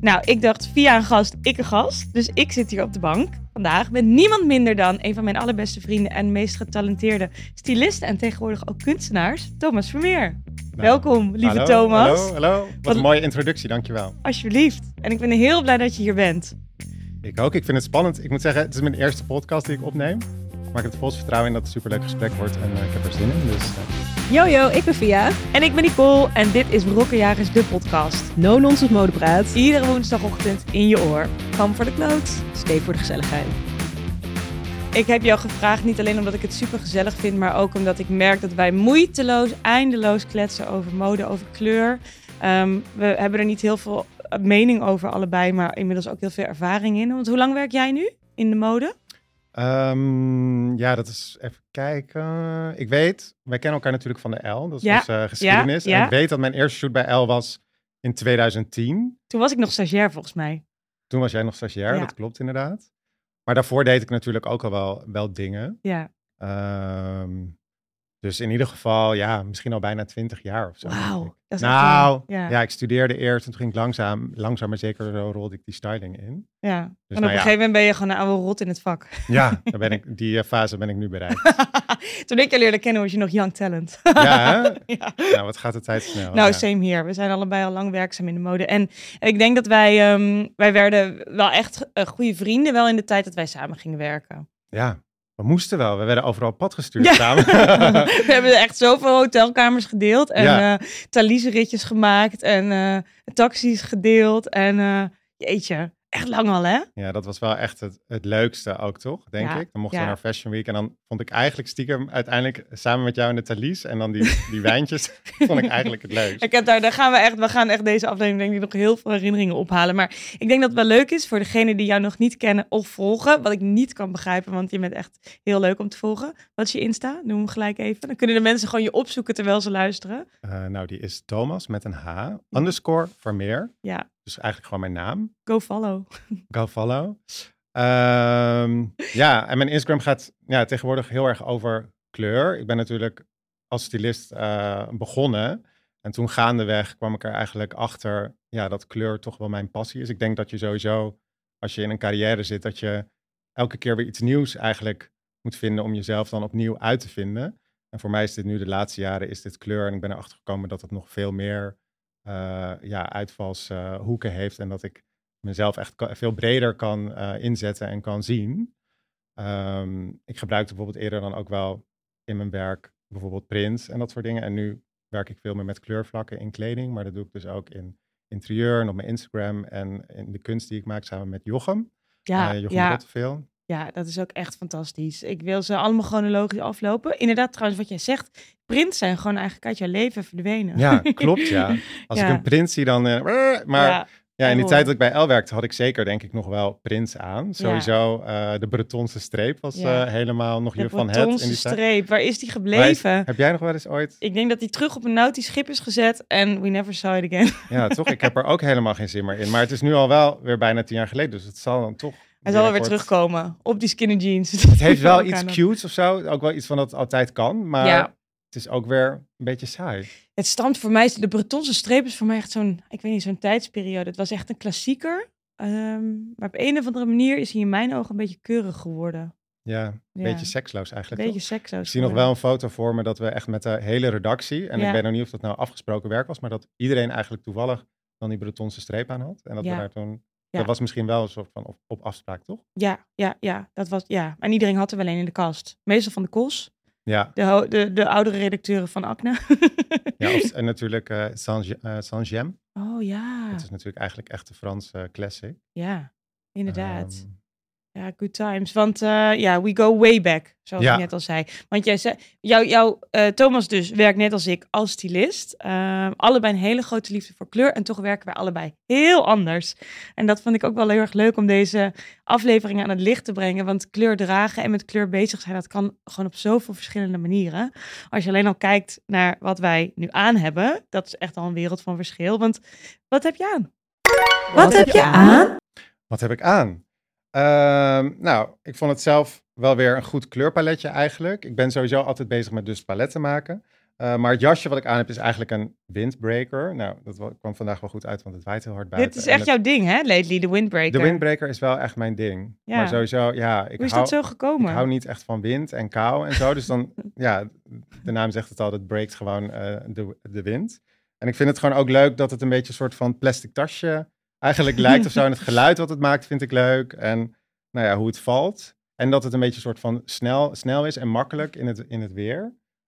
Nou, ik dacht via een gast, ik een gast. Dus ik zit hier op de bank vandaag met niemand minder dan een van mijn allerbeste vrienden en meest getalenteerde stylisten en tegenwoordig ook kunstenaars, Thomas Vermeer. Nou, Welkom, lieve hallo, Thomas. Hallo, hallo. Wat, Wat- een mooie introductie, dankjewel. Alsjeblieft. En ik ben heel blij dat je hier bent. Ik ook, ik vind het spannend. Ik moet zeggen, het is mijn eerste podcast die ik opneem. Maar ik heb het volste vertrouwen in dat het een superleuk gesprek wordt en eh, ik heb er zin in. Dus eh, Yo yo, ik ben Via. En ik ben Nicole en dit is Brokkenjagers, de podcast. No nonsense modepraat. Iedere woensdagochtend in je oor. Kom voor de kloot. Stay voor de gezelligheid. Ik heb jou gevraagd niet alleen omdat ik het super gezellig vind, maar ook omdat ik merk dat wij moeiteloos, eindeloos kletsen over mode, over kleur. Ehm, we hebben er niet heel veel eh, mening over allebei, maar inmiddels ook heel veel ervaring in. Want hoe lang werk jij nu in de mode? Ehm, ja, dat is even kijken. Ik weet, wij kennen elkaar natuurlijk van de L, dat is Ja, onze geschiedenis. ja. En ik weet dat mijn eerste shoot bij L was in 2010. Toen was ik nog stagiair volgens mij. Toen was jij nog stagiair, dat klopt inderdaad. Maar daarvoor deed ik natuurlijk ook al wel, wel dingen. Ja. Ehm, dus in ieder geval, ja, misschien al bijna 20 jaar of zo. Wauw. Nou, ja. ja. ik studeerde eerst en toen ging ik langzaam, langzaam maar zeker zo rolde ik die styling in. ja. en op nou een ja. gegeven moment ben je gewoon een oude rot in het vak. Ja, daar ben ik, die eh, fase ben ik nu bereikt. Toen ik je leerde kennen was je nog young talent. Ja, hè? ja. Nou, wat gaat de tijd snel. Nou, ja. same hier. We zijn allebei al lang werkzaam in de mode. En ik denk dat wij, ehm, wij werden wel echt eh, goede vrienden, wel in de tijd dat wij samen gingen werken. ja, we moesten wel. We werden overal op pad gestuurd Ja. samen. we hebben echt zoveel hotelkamers gedeeld en Ja. eh Thalys-ritjes gemaakt en eh, taxis gedeeld. En eh, jeetje, echt lang al hè? ja, dat was wel echt het, het leukste ook, toch? Denk Ja, ik. Dan mochten ja. we naar Fashion Week en dan vond ik eigenlijk stiekem uiteindelijk samen met jou in de Thalys en dan die, die wijntjes, vond ik eigenlijk het leukst. Ik heb daar, daar gaan we echt, we gaan echt deze aflevering denk ik nog heel veel herinneringen ophalen. Maar ik denk dat het wel leuk is voor degenen die jou nog niet kennen of volgen. Wat ik niet kan begrijpen, want je bent echt heel leuk om te volgen. Wat is je Insta? Noem hem gelijk even. Dan kunnen de mensen gewoon je opzoeken terwijl ze luisteren. Eh, nou, die is Thomas met een H, underscore Vermeer. Ja, Dus eigenlijk gewoon mijn naam. go follow. Go follow. Ehm, ja, en mijn Instagram gaat ja, tegenwoordig heel erg over kleur. Ik ben natuurlijk als stylist eh, begonnen. En toen gaandeweg kwam ik er eigenlijk achter ja, dat kleur toch wel mijn passie is. Ik denk dat je sowieso, als je in een carrière zit, dat je elke keer weer iets nieuws eigenlijk moet vinden om jezelf dan opnieuw uit te vinden. En voor mij is dit nu de laatste jaren is dit kleur. En ik ben erachter gekomen dat het nog veel meer ja, uitvalshoeken heeft. En dat ik mezelf echt veel breder kan eh, inzetten en kan zien. Ehm, ik gebruikte bijvoorbeeld eerder dan ook wel in mijn werk bijvoorbeeld print en dat soort dingen. En nu werk ik veel meer met kleurvlakken in kleding, maar dat doe ik dus ook in interieur en op mijn Instagram en in de kunst die ik maak samen met Jochem. Ja, Eh, Jochem ja, Rotteveel. ja, dat is ook echt fantastisch. Ik wil ze allemaal chronologisch aflopen. Inderdaad, trouwens, wat jij zegt. Prints zijn gewoon eigenlijk uit jouw leven verdwenen. Ja, klopt ja. Als Ja. ik een print zie dan... eh, maar ja, Ja, in die tijd dat ik bij L werkte had ik zeker denk ik nog wel prints aan. Sowieso eh, de Bretonse streep was Ja. eh, helemaal nog de hier van het Bretonse in die tijd. streep. Waar is die is- gebleven? Heb jij nog wel eens ooit... Ik denk dat hij terug op een nautisch schip is gezet en we never saw it again. Ja, toch? Ik heb er ook helemaal geen zin meer in. Maar het is nu al wel weer bijna tien jaar geleden, dus het zal dan toch... Hij zal wel weer terugkomen op die skinny jeans. Het heeft wel iets cutes of zo. Ook wel iets van dat het altijd kan. Maar Ja. Het is ook weer een beetje saai. Het stamt voor mij, de Bretonse streep is voor mij echt zo'n, ik weet niet, zo'n tijdsperiode. Het was echt een klassieker. Ehm, maar op een of andere manier is hij in mijn ogen een beetje keurig geworden. Ja, een Ja. beetje seksloos Een eigenlijk. beetje toch? seksloos. Ik zie nog wel een foto voor me dat we echt met de hele redactie... en Ja. ik weet nog niet of dat nou afgesproken werk was... maar dat iedereen eigenlijk toevallig dan die Bretonse streep aan had. En dat Ja. we daar toen... Ja. Dat was misschien wel een soort van op, op afspraak, toch? Ja, ja, ja, dat was, ja. En iedereen had er wel een in de kast. Meestal van de Kos. Ja, De, de, de oudere redacteuren van Acne. ja of- en natuurlijk eh Saint- eh, Saint-Gem. oh ja, Dat is natuurlijk eigenlijk echt de Franse classic. ja, inderdaad. Ehm, Ja, good times. Want eh, ja, we go way back, zoals Ja. ik net al zei. Want jij zei, jou, jou, eh, Thomas dus werkt net als ik als stylist. Ehm, allebei een hele grote liefde voor kleur. En toch werken wij allebei heel anders. En dat vond ik ook wel heel erg leuk om deze afleveringen aan het licht te brengen. Want kleur dragen en met kleur bezig zijn, dat kan gewoon op zoveel verschillende manieren. Als je alleen al kijkt naar wat wij nu aan hebben, dat is echt al een wereld van verschil. Want wat heb je aan? Wat heb je aan? Wat heb ik aan? Ehm, nou, ik vond het zelf wel weer een goed kleurpaletje eigenlijk. Ik ben sowieso altijd bezig met dus paletten maken. Eh, maar het jasje wat ik aan heb is eigenlijk een windbreaker. Nou, dat wa- kwam vandaag wel goed uit, want het waait heel hard buiten. Dit is echt het- jouw ding, hè, lately, de windbreaker. De windbreaker is wel echt mijn ding. Ja. Maar sowieso, ja, ik Hoe is hou, dat zo gekomen? ik hou niet echt van wind en kou en zo. Dus dan, ja, de naam zegt het al, het breekt gewoon eh, de, de wind. En ik vind het gewoon ook leuk dat het een beetje een soort van plastic tasje eigenlijk lijkt of zo. En het geluid wat het maakt vind ik leuk. En nou ja, hoe het valt. En dat het een beetje een soort van snel, snel is en makkelijk in het, in het weer.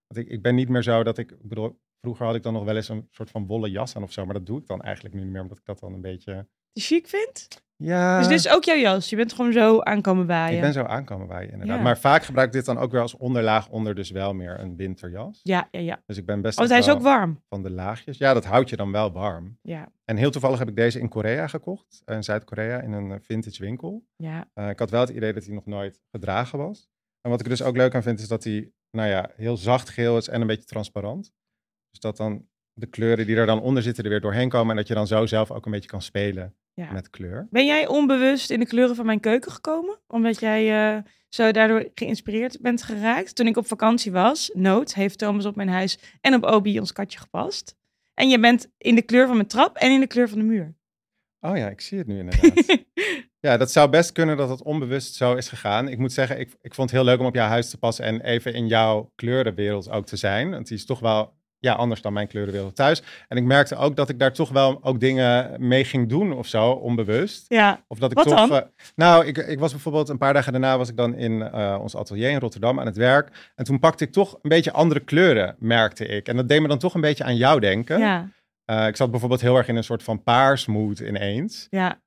Want ik, ik ben niet meer zo dat ik, ik bedoel, vroeger had ik dan nog wel eens een soort van wollen jas aan of zo. Maar dat doe ik dan eigenlijk nu niet meer, omdat ik dat dan een beetje... Die chic vindt? Ja, Dus dit is ook jouw jas. Je bent gewoon zo aankomen waaien. ik ben zo aankomen bij je inderdaad. Ja. Maar vaak gebruik ik dit dan ook weer als onderlaag onder dus wel meer een winterjas. Ja, ja, ja. Dus ik ben best Oh, hij is ook warm. van de laagjes. Ja, dat houdt je dan wel warm. Ja, En heel toevallig heb ik deze in Korea gekocht. In Zuid-Korea, in een eh, vintage winkel. ja. Eh, ik had wel het idee dat hij nog nooit gedragen was. En wat ik er dus ook leuk aan vind, is dat hij, nou ja, heel zacht geel is en een beetje transparant. Dus dat dan de kleuren die er dan onder zitten er weer doorheen komen. En dat je dan zo zelf ook een beetje kan spelen ja. met kleur. Ben jij onbewust in de kleuren van mijn keuken gekomen? Omdat jij eh, zo daardoor geïnspireerd bent geraakt? Toen ik op vakantie was, Noot, heeft Thomas op mijn huis en op Obi ons katje gepast. En je bent in de kleur van mijn trap en in de kleur van de muur. Oh ja, ik zie het nu inderdaad. ja, dat zou best kunnen dat het onbewust zo is gegaan. Ik moet zeggen, ik, ik vond het heel leuk om op jouw huis te passen en even in jouw kleurenwereld ook te zijn. Want die is toch wel ja, anders dan mijn kleurenwereld thuis. En ik merkte ook dat ik daar toch wel ook dingen mee ging doen of zo, onbewust. ja, Of dat ik Wat toch. dan? eh, nou, ik, ik was bijvoorbeeld een paar dagen daarna was ik dan in eh, ons atelier in Rotterdam aan het werk. En toen pakte ik toch een beetje andere kleuren, merkte ik. En dat deed me dan toch een beetje aan jou denken. ja, Eh, ik zat bijvoorbeeld heel erg in een soort van paarsmoed ineens. ja.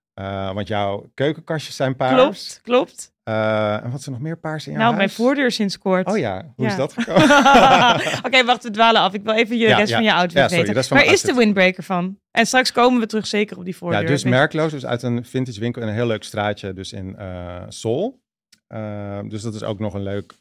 Want jouw keukenkastjes zijn paars. Klopt, klopt. Eh, en wat er nog meer paars in jouw Nou, mijn voordeur sinds kort. Oh ja, hoe Ja. is dat gekomen? Oké, wacht, we dwalen af. Ik wil even je Ja, rest ja. van je outfit sorry, weten. Waar is de windbreaker van? En straks komen we terug zeker op die voordeur. ja, dus merkloos. Dus uit een vintage winkel in een heel leuk straatje. Dus in eh Sol. Eh, dus dat is ook nog een leuk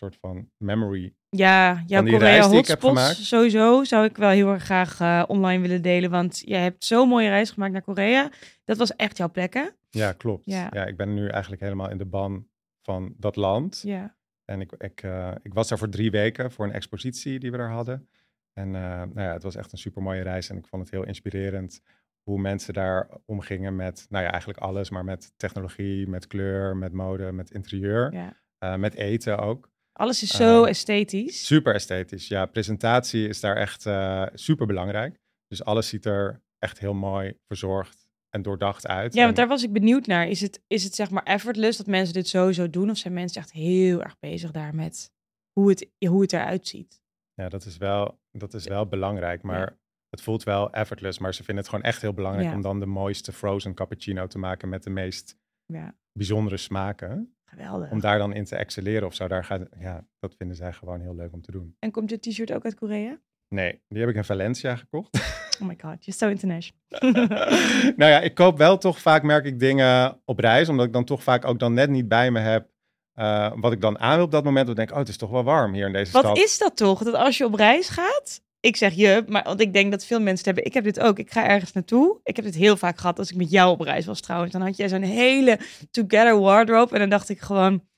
soort van memory. Ja, jouw Korea hotspots sowieso zou ik wel heel erg graag eh, online willen delen. Want je hebt zo'n mooie reis gemaakt naar Korea. Dat was echt jouw plek, hè? Ja, klopt. Ja. Ja. ik ben nu eigenlijk helemaal in de ban van dat land. Ja. En ik, ik, eh, ik was daar voor drie weken voor een expositie die we daar hadden. En eh, nou ja, het was echt een super mooie reis. En ik vond het heel inspirerend hoe mensen daar omgingen met, nou ja, eigenlijk alles. Maar met technologie, met kleur, met mode, met interieur. ja. met eten ook. Alles is zo Eh, esthetisch. Super esthetisch. Ja, presentatie is daar echt eh, super belangrijk. Dus alles ziet er echt heel mooi verzorgd en doordacht uit. Ja, want daar was ik benieuwd naar. Is het, is het zeg maar effortless dat mensen dit sowieso doen? Of zijn mensen echt heel erg bezig daar met hoe het, hoe het eruit ziet? Ja, dat is wel, dat is wel belangrijk, maar het voelt wel effortless. Maar ze vinden het gewoon echt heel belangrijk Ja. om dan de mooiste frozen cappuccino te maken met de meest Ja, bijzondere smaken. Geweldig. Om daar dan in te excelleren of zo. Daar gaat, ja, dat vinden zij gewoon heel leuk om te doen. En komt je t-shirt ook uit Korea? Nee, die heb ik in Valencia gekocht. Oh my god, you're so international. nou ja, ik koop wel toch vaak, merk ik, dingen op reis. Omdat ik dan toch vaak ook dan net niet bij me heb. eh, wat ik dan aan wil op dat moment. Dan denk ik, oh, het is toch wel warm hier in deze Wat stad. is dat toch? Dat als je op reis gaat. Ik zeg je, maar want ik denk dat veel mensen het hebben. Ik heb dit ook. Ik ga ergens naartoe. Ik heb dit heel vaak gehad als ik met jou op reis was trouwens. Dan had jij zo'n hele together wardrobe. En dan dacht ik gewoon,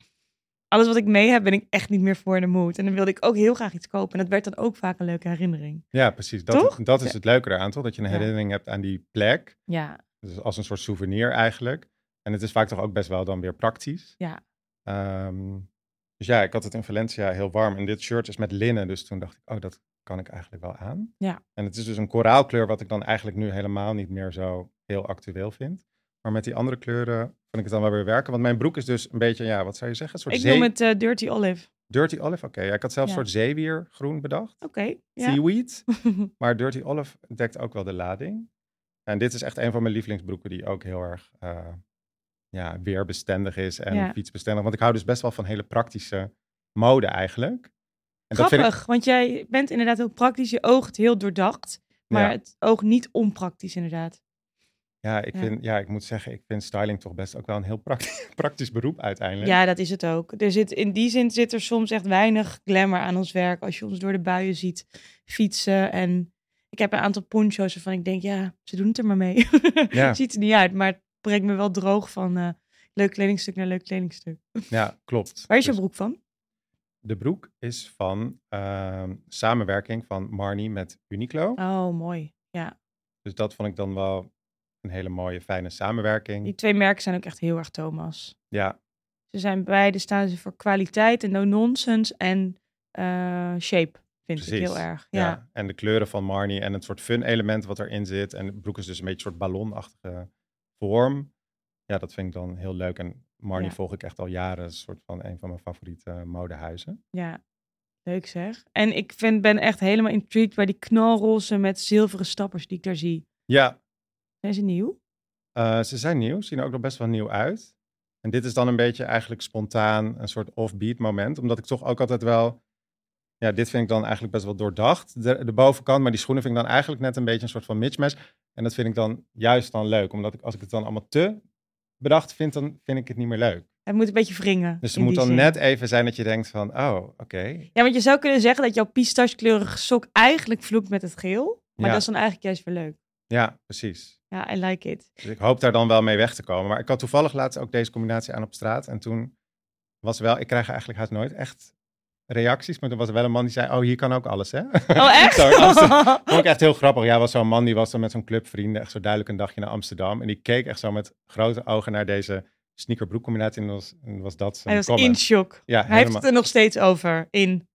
alles wat ik mee heb, ben ik echt niet meer voor in de mood. En dan wilde ik ook heel graag iets kopen. En dat werd dan ook vaak een leuke herinnering. Ja, precies. Dat, Toch? dat is het leuke eraan, toch? Dat je een Ja. herinnering hebt aan die plek. Ja, Dus als een soort souvenir eigenlijk. En het is vaak toch ook best wel dan weer praktisch. Ja. Ehm, dus ja, ik had het in Valencia heel warm. En dit shirt is met linnen. Dus toen dacht ik, oh, dat kan ik eigenlijk wel aan. Ja. En het is dus een koraalkleur wat ik dan eigenlijk nu helemaal niet meer zo heel actueel vind. Maar met die andere kleuren vind ik het dan wel weer werken. Want mijn broek is dus een beetje, ja, wat zou je zeggen? Een soort ik zee... noem het eh, Dirty Olive. Dirty olive, oké. Ja, ik had zelfs Ja. een soort zeewiergroen bedacht. Oké, ja. Seaweed. Maar Dirty Olive dekt ook wel de lading. En dit is echt een van mijn lievelingsbroeken die ook heel erg, eh, ja, weerbestendig is en Ja. fietsbestendig. Want ik hou dus best wel van hele praktische mode eigenlijk. Grappig, ik, want jij bent inderdaad heel praktisch. Je oogt heel doordacht. Maar Ja. het oog niet onpraktisch inderdaad. ja, ik Ja. vind, ja, ik moet zeggen, ik vind styling toch best ook wel een heel praktisch, praktisch beroep uiteindelijk. Ja, dat is het ook. Er zit, in die zin zit er soms echt weinig glamour aan ons werk. Als je ons door de buien ziet fietsen. En ik heb een aantal poncho's waarvan ik denk, ja, ze doen het er maar mee. Ja. Ziet er niet uit, maar het brengt me wel droog van eh, leuk kledingstuk naar leuk kledingstuk. Ja, klopt. Waar is je Dus broek van? De broek is van ehm, samenwerking van Marnie met Uniqlo. Oh, mooi. Ja, Dus dat vond ik dan wel een hele mooie, fijne samenwerking. die twee merken zijn ook echt heel erg Thomas. Ja, Ze zijn beide staan ze voor kwaliteit en no nonsense en eh, shape, vind ik heel erg. ja. Ja. En de kleuren van Marnie en het soort fun element wat erin zit. En de broek is dus een beetje een soort ballonachtige vorm. Ja, dat vind ik dan heel leuk. En Marnie Ja. volg ik echt al jaren. een soort van een van mijn favoriete modehuizen. Ja, leuk zeg. En ik vind, ben echt helemaal intrigued bij die knalroze met zilveren stappers die ik daar zie. Ja, Zijn ze nieuw? eh, ze zijn nieuw. Zien er ook nog best wel nieuw uit. En dit is dan een beetje eigenlijk spontaan een soort offbeat moment. Omdat ik toch ook altijd wel... Ja, dit vind ik dan eigenlijk best wel doordacht. De, de bovenkant, maar die schoenen vind ik dan eigenlijk net een beetje een soort van mismatch. En dat vind ik dan juist dan leuk. Omdat ik, als ik het dan allemaal te bedacht vind, dan vind ik het niet meer leuk. Het moet een beetje wringen. Dus er in moet dan zin. net even zijn dat je denkt van, oh, oké. Ja, want je zou kunnen zeggen dat jouw pistachekleurige sok eigenlijk vloekt met het geel. Maar Ja. dat is dan eigenlijk juist weer leuk. Ja, precies. Ja, I like it. Dus ik hoop daar dan wel mee weg te komen. Maar ik had toevallig laatst ook deze combinatie aan op straat. En toen was wel, ik krijg eigenlijk haast nooit echt reacties. Maar er was wel een man die zei, oh, hier kan ook alles, hè? Oh, echt? Amsterdam. Vond ik echt heel grappig. Ja, was zo'n man die was dan met zo'n club vrienden echt zo duidelijk een dagje naar Amsterdam. En die keek echt zo met grote ogen naar deze sneaker-broek combinatie. En was, was dat zijn Hij was comment. in shock. Ja, Hij heeft het er nog steeds over. In.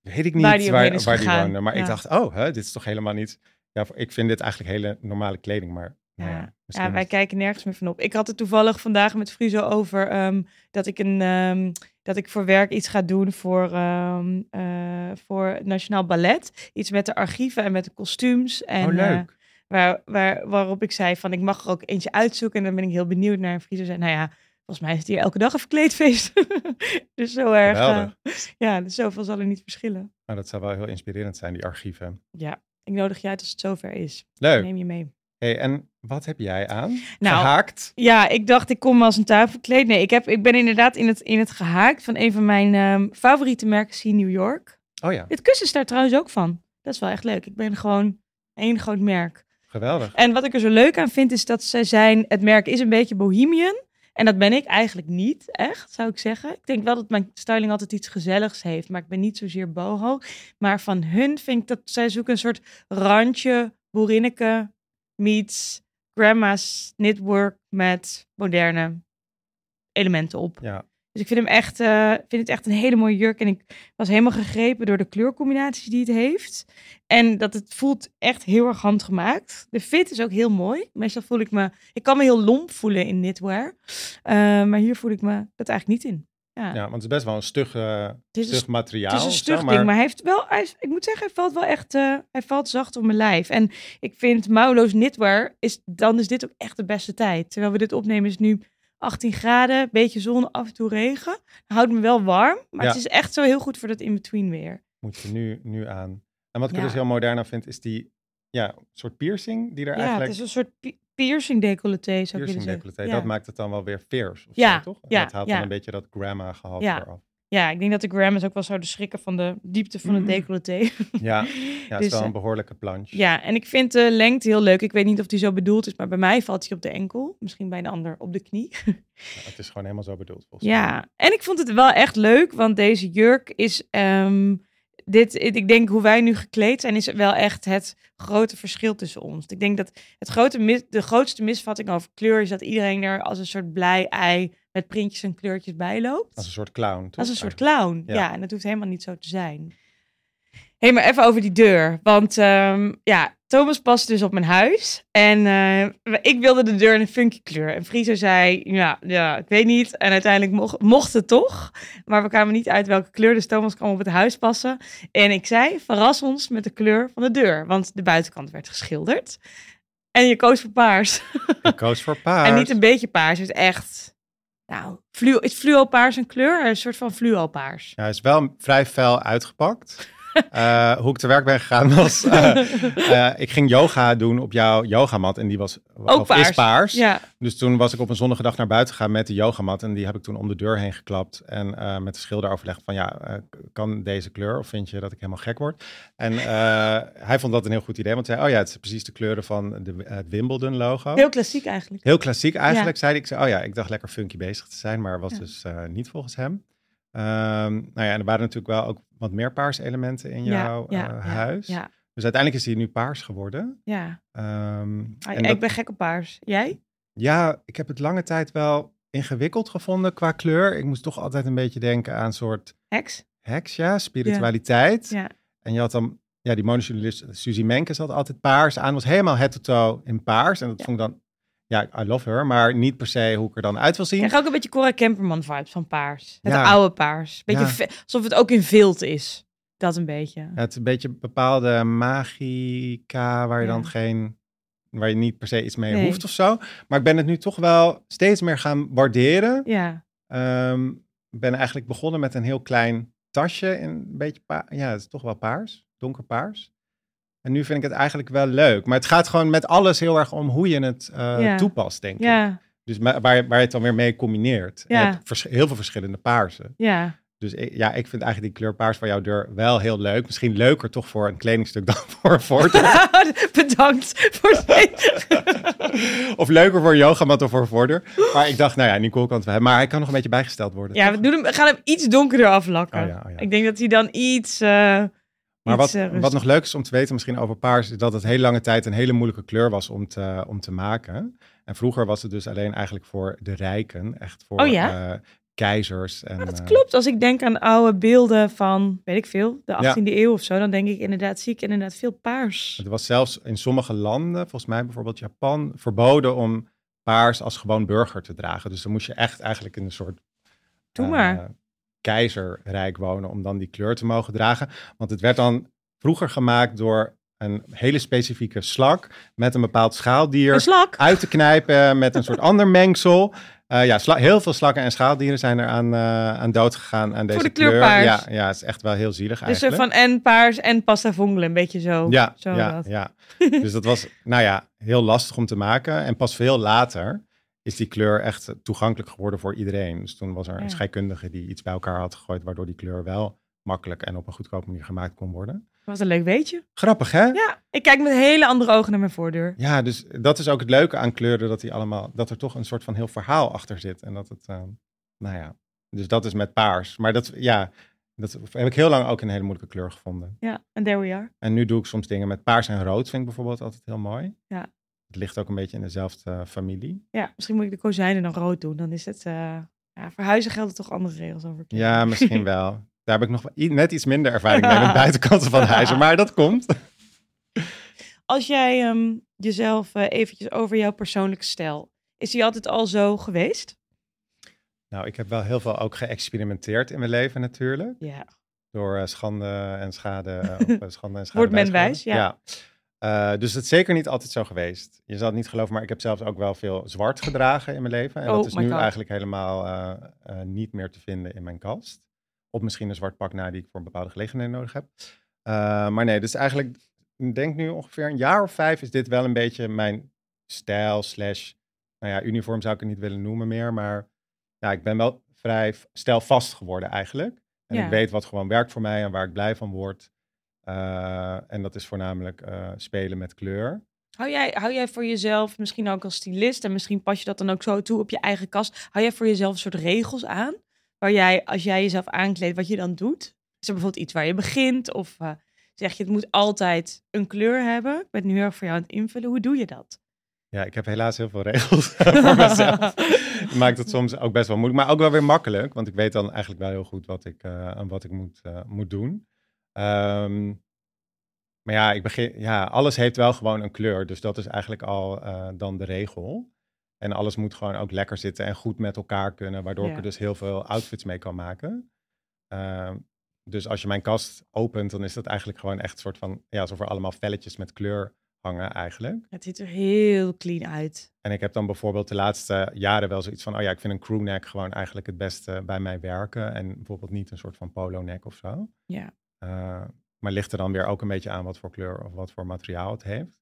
Weet ik niet waar die waar woonde. Maar ik dacht, oh, hè, dit is toch helemaal niet... Ja, ik vind dit eigenlijk hele normale kleding, maar... Ja, wij kijken nergens meer van op. Ik had het toevallig vandaag met Friso over ehm, dat, ik een, ehm, dat ik voor werk iets ga doen voor, ehm, eh, voor het Nationaal Ballet. Iets met de archieven en met de kostuums. En, oh, eh, leuk. waar, waar, waarop ik zei van ik mag er ook eentje uitzoeken. En dan ben ik heel benieuwd naar. En Friso zei, nou ja, volgens mij is het hier elke dag een verkleedfeest. dus zo erg. eh, ja, dus zoveel zal er niet verschillen. Nou, dat zou wel heel inspirerend zijn, die archieven. Ja, ik nodig je uit als het zover is. Leuk. Neem je mee. Hey, en wat heb jij aan? Nou, Gehaakt? Ja, ik dacht ik kom als een tuin verkleed. Nee, ik, heb, ik ben inderdaad in het, in het gehaakt van een van mijn ehm, favoriete merken, C New York. Oh ja, Dit kussen is daar trouwens ook van. Dat is wel echt leuk. Ik ben gewoon één groot merk. geweldig. En wat ik er zo leuk aan vind, is dat zij zijn... Het merk is een beetje bohemian. En dat ben ik eigenlijk niet, echt, zou ik zeggen. Ik denk wel dat mijn styling altijd iets gezelligs heeft. Maar ik ben niet zozeer boho. Maar van hun vind ik dat zij zoeken een soort randje boerinneke meets grandma's knitwork met moderne elementen op. Ja, Dus ik vind hem echt, eh, vind het echt een hele mooie jurk. En ik was helemaal gegrepen door de kleurcombinaties die het heeft. En dat het voelt echt heel erg handgemaakt. De fit is ook heel mooi. Meestal voel ik me, ik kan me heel lomp voelen in knitwear. Eh, maar hier voel ik me dat eigenlijk niet in. Ja, ja, want het is best wel een stug, eh, stug materiaal. het is een stug ding, maar hij heeft wel, hij ik moet zeggen, hij valt wel echt, eh, hij valt zacht op mijn lijf. En ik vind mouwloos knitwear, is, dan is dit ook echt de beste tijd. Terwijl we dit opnemen is nu 18 graden, beetje zon, af en toe regen. Houdt me wel warm, maar Ja. het is echt zo heel goed voor dat in-between weer. Moet je nu, nu aan. En wat ik er Ja. dus heel modern aan vind, is die ja, soort piercing die er Ja, eigenlijk... het is een soort piercing decolleté, zou piercing decolleté, Ja. dat maakt het dan wel weer fierce. Of Ja, zo, toch? Ja, dat haalt dan een beetje dat grandma gehalte Ja. eraf. ja, ik denk dat de grandmas ook wel zouden schrikken van de diepte van het Mhm. decolleté. Ja, ja het Dus, is wel eh, een behoorlijke planche. Ja, en ik vind de lengte heel leuk. Ik weet niet of die zo bedoeld is, maar bij mij valt hij op de enkel. Misschien bij een ander op de knie. Ja, het is gewoon helemaal zo bedoeld volgens mij. Ja, en ik vond het wel echt leuk, want deze jurk is. ehm, dit, ik denk hoe wij nu gekleed zijn, is wel echt het grote verschil tussen ons. Ik denk dat het grote de grootste misvatting over kleur is dat iedereen er als een soort blij ei met printjes en kleurtjes bij loopt. Als een soort clown, toch? Als een soort clown. Ja. Ja. en dat hoeft helemaal niet zo te zijn. Hé, maar even over die deur. Want ehm, ja, Thomas past dus op mijn huis. En eh, ik wilde de deur in een funky kleur. En Friso zei, ja, ja, ik weet niet. En uiteindelijk mocht, mocht het toch. Maar we kwamen niet uit welke kleur. Dus Thomas kwam op het huis passen. En ik zei, verras ons met de kleur van de deur. Want de buitenkant werd geschilderd. En je koos voor paars. Ik koos voor paars. En niet een beetje paars, het is echt... Nou, fluo, is fluo paars een kleur? Een soort van fluo paars. Ja, hij is wel vrij fel uitgepakt. Eh, hoe ik te werk ben gegaan was... eh, eh, ik ging yoga doen op jouw yogamat en die was Ook of paars. is paars. Ja, Dus toen was ik op een zonnige dag naar buiten gegaan met de yogamat. En die heb ik toen om de deur heen geklapt. En met de schilder overlegd van ja, kan deze kleur? Of vind je dat ik helemaal gek word? En hij vond dat een heel goed idee. Want hij zei, oh ja, het is precies de kleuren van de, het Wimbledon logo. heel klassiek eigenlijk. Heel klassiek eigenlijk, zei. Ik zei, oh ja, ik dacht lekker funky bezig te zijn. Maar was Ja. dus niet volgens hem. Ehm, nou ja, en er waren natuurlijk wel ook wat meer paars elementen in jouw ja, eh, ja, huis. Ja, Dus uiteindelijk is hij nu paars geworden. ja. Ehm, Ah, en ik dat- ben gek op paars. Jij? ja, ik heb het lange tijd wel ingewikkeld gevonden qua kleur. Ik moest toch altijd een beetje denken aan een soort Hex? heks, ja, spiritualiteit. Ja. En je had dan, ja, die monojournalist Suzy Menkes had altijd paars aan. Was helemaal head to toe in paars. En dat Ja. vond ik dan, ja, I love her, maar niet per se hoe ik er dan uit wil zien. Ik krijg ook een beetje Cora Kemperman vibes van paars. Het Ja. oude paars. Beetje Ja. alsof het ook in vilt is. Dat een beetje. Het is een beetje bepaalde magica waar je Ja. dan geen, waar je niet per se iets mee Nee. hoeft of zo. Maar ik ben het nu toch wel steeds meer gaan waarderen. Ja. Ik ben eigenlijk begonnen met een heel klein tasje in een beetje ja, het is toch wel paars, donkerpaars. En nu vind ik het eigenlijk wel leuk. Maar het gaat gewoon met alles heel erg om hoe je het eh, Ja. toepast, denk ik. Dus waar, waar je het dan weer mee combineert. En Ja. Je hebt vers- heel veel verschillende paarsen. Ja. Dus ja, ik vind eigenlijk die kleur paars van jouw deur wel heel leuk. Misschien leuker toch voor een kledingstuk dan voor een voordeur. Bedankt voor of leuker voor een yogamat of voor een voordeur. Maar ik dacht, nou ja, Nicole kan het wel hebben. Maar hij kan nog een beetje bijgesteld worden. Ja, we, doen hem, we gaan hem iets donkerder aflakken. Oh ja, oh ja. Ik denk dat hij dan iets. eh Maar wat, eh, wat nog leuk is om te weten misschien over paars, is dat het heel lange tijd een hele moeilijke kleur was om te, om te maken. En vroeger was het dus alleen eigenlijk voor de rijken, echt voor Oh ja? eh, keizers. En, Maar dat eh, klopt. Als ik denk aan oude beelden van, weet ik veel, de 18e eeuw of zo, dan denk ik inderdaad, zie ik inderdaad veel paars. Het was zelfs in sommige landen, volgens mij bijvoorbeeld Japan, verboden om paars als gewoon burger te dragen. Dus dan moest je echt eigenlijk in een soort Doe maar. Keizerrijk wonen om dan die kleur te mogen dragen. Want het werd dan vroeger gemaakt door een hele specifieke slak met een bepaald schaaldier Een uit te knijpen met een soort ander mengsel. Eh, ja, heel veel slakken en schaaldieren zijn er aan, eh, aan dood gegaan aan deze de kleur. Ja, ja, het is echt wel heel zielig Dus er eigenlijk. van en paars en pasta vongelen, een beetje zo. Ja, zo ja, ja. Dus dat was, nou ja, heel lastig om te maken. En pas veel later is die kleur echt toegankelijk geworden voor iedereen. Dus toen was er Ja. een scheikundige die iets bij elkaar had gegooid, waardoor die kleur wel makkelijk en op een goedkope manier gemaakt kon worden. Wat een leuk weetje. Grappig, hè? Ja, ik kijk met hele andere ogen naar mijn voordeur. Ja, dus dat is ook het leuke aan kleuren, dat die allemaal, dat er toch een soort van heel verhaal achter zit. En dat het, eh, nou ja, dus dat is met paars. Maar dat, ja, dat heb ik heel lang ook een hele moeilijke kleur gevonden. Ja, en there we are. En nu doe ik soms dingen met paars en rood, vind ik bijvoorbeeld altijd heel mooi. Ja. Het ligt ook een beetje in dezelfde eh, familie. Ja, misschien moet ik de kozijnen dan rood doen. Dan is het, eh ja, voor huizen gelden toch andere regels over. Ja, misschien wel. Daar heb ik nog net iets minder ervaring mee met buitenkanten van huizen, maar dat komt. Als jij ehm, jezelf eh, eventjes over jouw persoonlijke stijl, is die altijd al zo geweest? Nou, ik heb wel heel veel ook geëxperimenteerd in mijn leven natuurlijk. Ja. Door schande en schade. schande en schade Wordt men wijs wijs, Eh, dus het is zeker niet altijd zo geweest. Je zal het niet geloven, maar ik heb zelfs ook wel veel zwart gedragen in mijn leven. En Oh dat is my nu God. eigenlijk helemaal eh, eh, niet meer te vinden in mijn kast. Of misschien een zwart pak na die ik voor een bepaalde gelegenheid nodig heb. Maar nee, dus eigenlijk, ik denk nu ongeveer een jaar of vijf is dit wel een beetje mijn stijl slash, nou ja, uniform zou ik het niet willen noemen meer. Maar ja, ik ben wel vrij stijlvast geworden eigenlijk. En Ja. ik weet wat gewoon werkt voor mij en waar ik blij van word. Eh, en dat is voornamelijk eh, spelen met kleur. Hou jij, hou jij voor jezelf, misschien ook als stylist, en misschien pas je dat dan ook zo toe op je eigen kast, hou jij voor jezelf een soort regels aan? Waar jij, als jij jezelf aankleedt, wat je dan doet? Is er bijvoorbeeld iets waar je begint? Of eh, zeg je, het moet altijd een kleur hebben? Ik ben nu heel erg voor jou aan het invullen. Hoe doe je dat? Ja, ik heb helaas heel veel regels voor mezelf. Dat maakt het soms ook best wel moeilijk, maar ook wel weer makkelijk. Want ik weet dan eigenlijk wel heel goed wat ik, en wat ik moet, moet doen. Ehm, maar ja, ik begin, ja, alles heeft wel gewoon een kleur. Dus dat is eigenlijk al eh, dan de regel. En alles moet gewoon ook lekker zitten en goed met elkaar kunnen. Waardoor ik er dus heel veel outfits mee kan maken. Ehm, dus als je mijn kast opent, dan is dat eigenlijk gewoon echt een soort van... Ja, alsof er allemaal velletjes met kleur hangen eigenlijk. Het ziet er heel clean uit. En ik heb dan bijvoorbeeld de laatste jaren wel zoiets van, oh ja, ik vind een crewneck gewoon eigenlijk het beste bij mij werken. En bijvoorbeeld niet een soort van polo neck of zo. Ja. Uh, maar ligt er dan weer ook een beetje aan wat voor kleur of wat voor materiaal het heeft.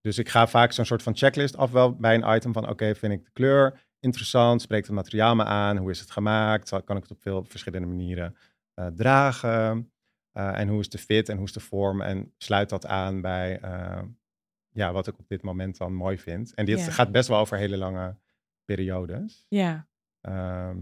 Dus ik ga vaak zo'n soort van checklist af wel bij een item van, oké, vind ik de kleur interessant? Spreekt het materiaal me aan? Hoe is het gemaakt? Kan ik het op veel verschillende manieren uh, dragen? Uh, en hoe is de fit en hoe is de vorm? En sluit dat aan bij ja, wat ik op dit moment dan mooi vind. En dit Ja. gaat best wel over hele lange periodes. Ja. Ehm,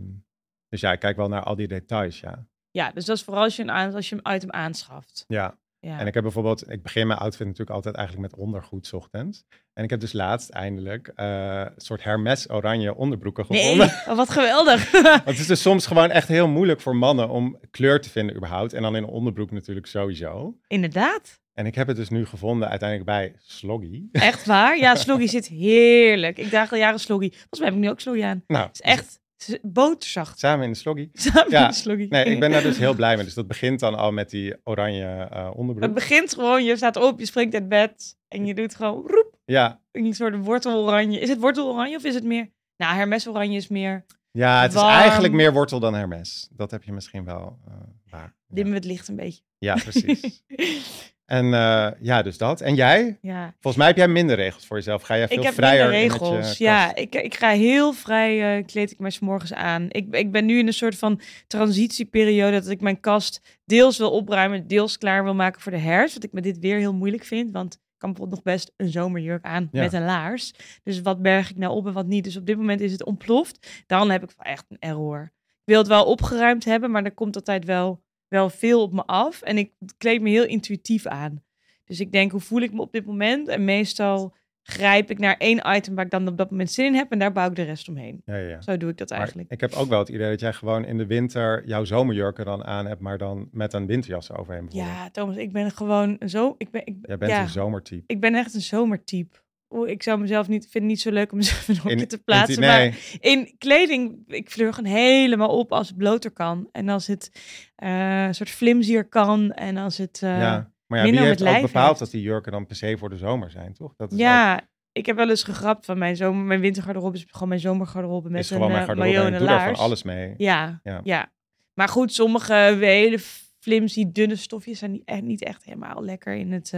dus ja, ik kijk wel naar al die details, ja. Ja, dus dat is vooral als je een, als je een item aanschaft. Ja, Ja. en ik heb bijvoorbeeld, ik begin mijn outfit natuurlijk altijd eigenlijk met ondergoed ochtends. En ik heb dus laatst eindelijk eh, een soort Hermes oranje onderbroeken nee, gevonden. oh, wat geweldig. Want het is dus soms gewoon echt heel moeilijk voor mannen om kleur te vinden überhaupt. En dan in een onderbroek natuurlijk sowieso. Inderdaad. En ik heb het dus nu gevonden uiteindelijk bij Sloggy. Echt waar? Ja, sloggy zit heerlijk. Ik draag al jaren sloggy. Volgens mij heb ik nu ook sloggy aan. nou, Het is echt boterzacht. samen in de Sloggy. Samen Ja. met sloggy. Nee, ik ben daar dus heel blij mee. Dus dat begint dan al met die oranje eh, onderbroek. Het begint gewoon, je staat op, je springt uit bed en je doet gewoon roep, Ja, een soort worteloranje. Is het worteloranje of is het meer... Nou, Hermes oranje is meer... ja, het is eigenlijk meer wortel dan Hermes. Dat heb je misschien wel eh, waar. Dimmen we het licht een beetje. ja, precies. en eh, ja, dus dat. En jij? ja. Volgens mij heb jij minder regels voor jezelf. Ga jij veel Ik heb vrijer minder je regels. Ja, ik, ik ga heel vrij, eh, kleed ik mij morgens aan. Ik, ik ben nu in een soort van transitieperiode dat ik mijn kast deels wil opruimen, deels klaar wil maken voor de herfst. Wat ik met dit weer heel moeilijk vind, want ik kan bijvoorbeeld nog best een zomerjurk aan Ja. met een laars. Dus wat berg ik nou op en wat niet. Dus op dit moment is het ontploft. Dan heb ik echt een error. Ik wil het wel opgeruimd hebben, maar er komt altijd wel, wel veel op me af. En ik kleed me heel intuïtief aan. Dus ik denk, hoe voel ik me op dit moment? En meestal grijp ik naar één item waar ik dan op dat moment zin in heb. En daar bouw ik de rest omheen. Ja, ja. Zo doe ik dat Maar eigenlijk. ik heb ook wel het idee dat jij gewoon in de winter jouw zomerjurken dan aan hebt, maar dan met een winterjas overheen. Ja, Thomas, ik ben gewoon zo... Ik ben, ik, Jij bent ja, een zomertype. ik ben echt een zomertype. Oeh, ik zou mezelf niet, vind het niet zo leuk om mezelf in een hokje te plaatsen. in- nee. Maar in kleding, ik vleur gewoon helemaal op als het bloter kan. En als het eh, een soort flimsier kan. En als het... eh, ja. Maar ja, wie heeft het ook bepaald heeft. dat die jurken dan per se voor de zomer zijn, toch? Dat is ook- Ja, ik heb wel eens gegrapt van mijn zomer. Mijn wintergarderobe is gewoon mijn zomergarderobe met is een gewoon mijn eh, garderobe en daar van alles mee. Ja, Ja. ja, Maar goed, sommige hele flimsy, dunne stofjes zijn niet echt, niet echt helemaal lekker in het...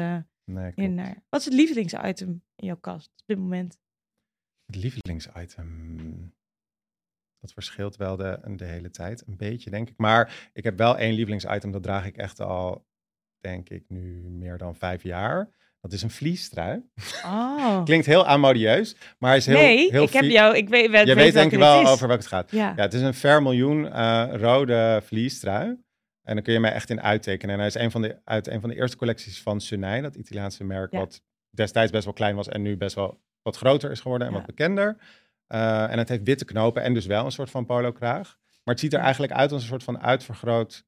Nee, in, wat is het lievelingsitem in jouw kast op dit moment? Het lievelingsitem. Dat verschilt wel de, de hele tijd, een beetje denk ik. Maar ik heb wel één lievelingsitem, dat draag ik echt al, denk ik, nu meer dan vijf jaar. Dat is een vliestrui. Oh. Klinkt heel amodieus, maar hij is heel, nee, heel ik heb jou... Ik weet, weet, Je weet denk ik wel is. over welke het gaat. Ja. Ja, het is een vermiljoen eh rode vliestrui. En dan kun je mij echt in uittekenen. En hij is een van de, uit een van de eerste collecties van Sunai, dat Italiaanse merk, Ja. wat destijds best wel klein was en nu best wel wat groter is geworden en Ja. wat bekender. Eh, en het heeft witte knopen en dus wel een soort van polo kraag. Maar het ziet er eigenlijk uit als een soort van uitvergroot,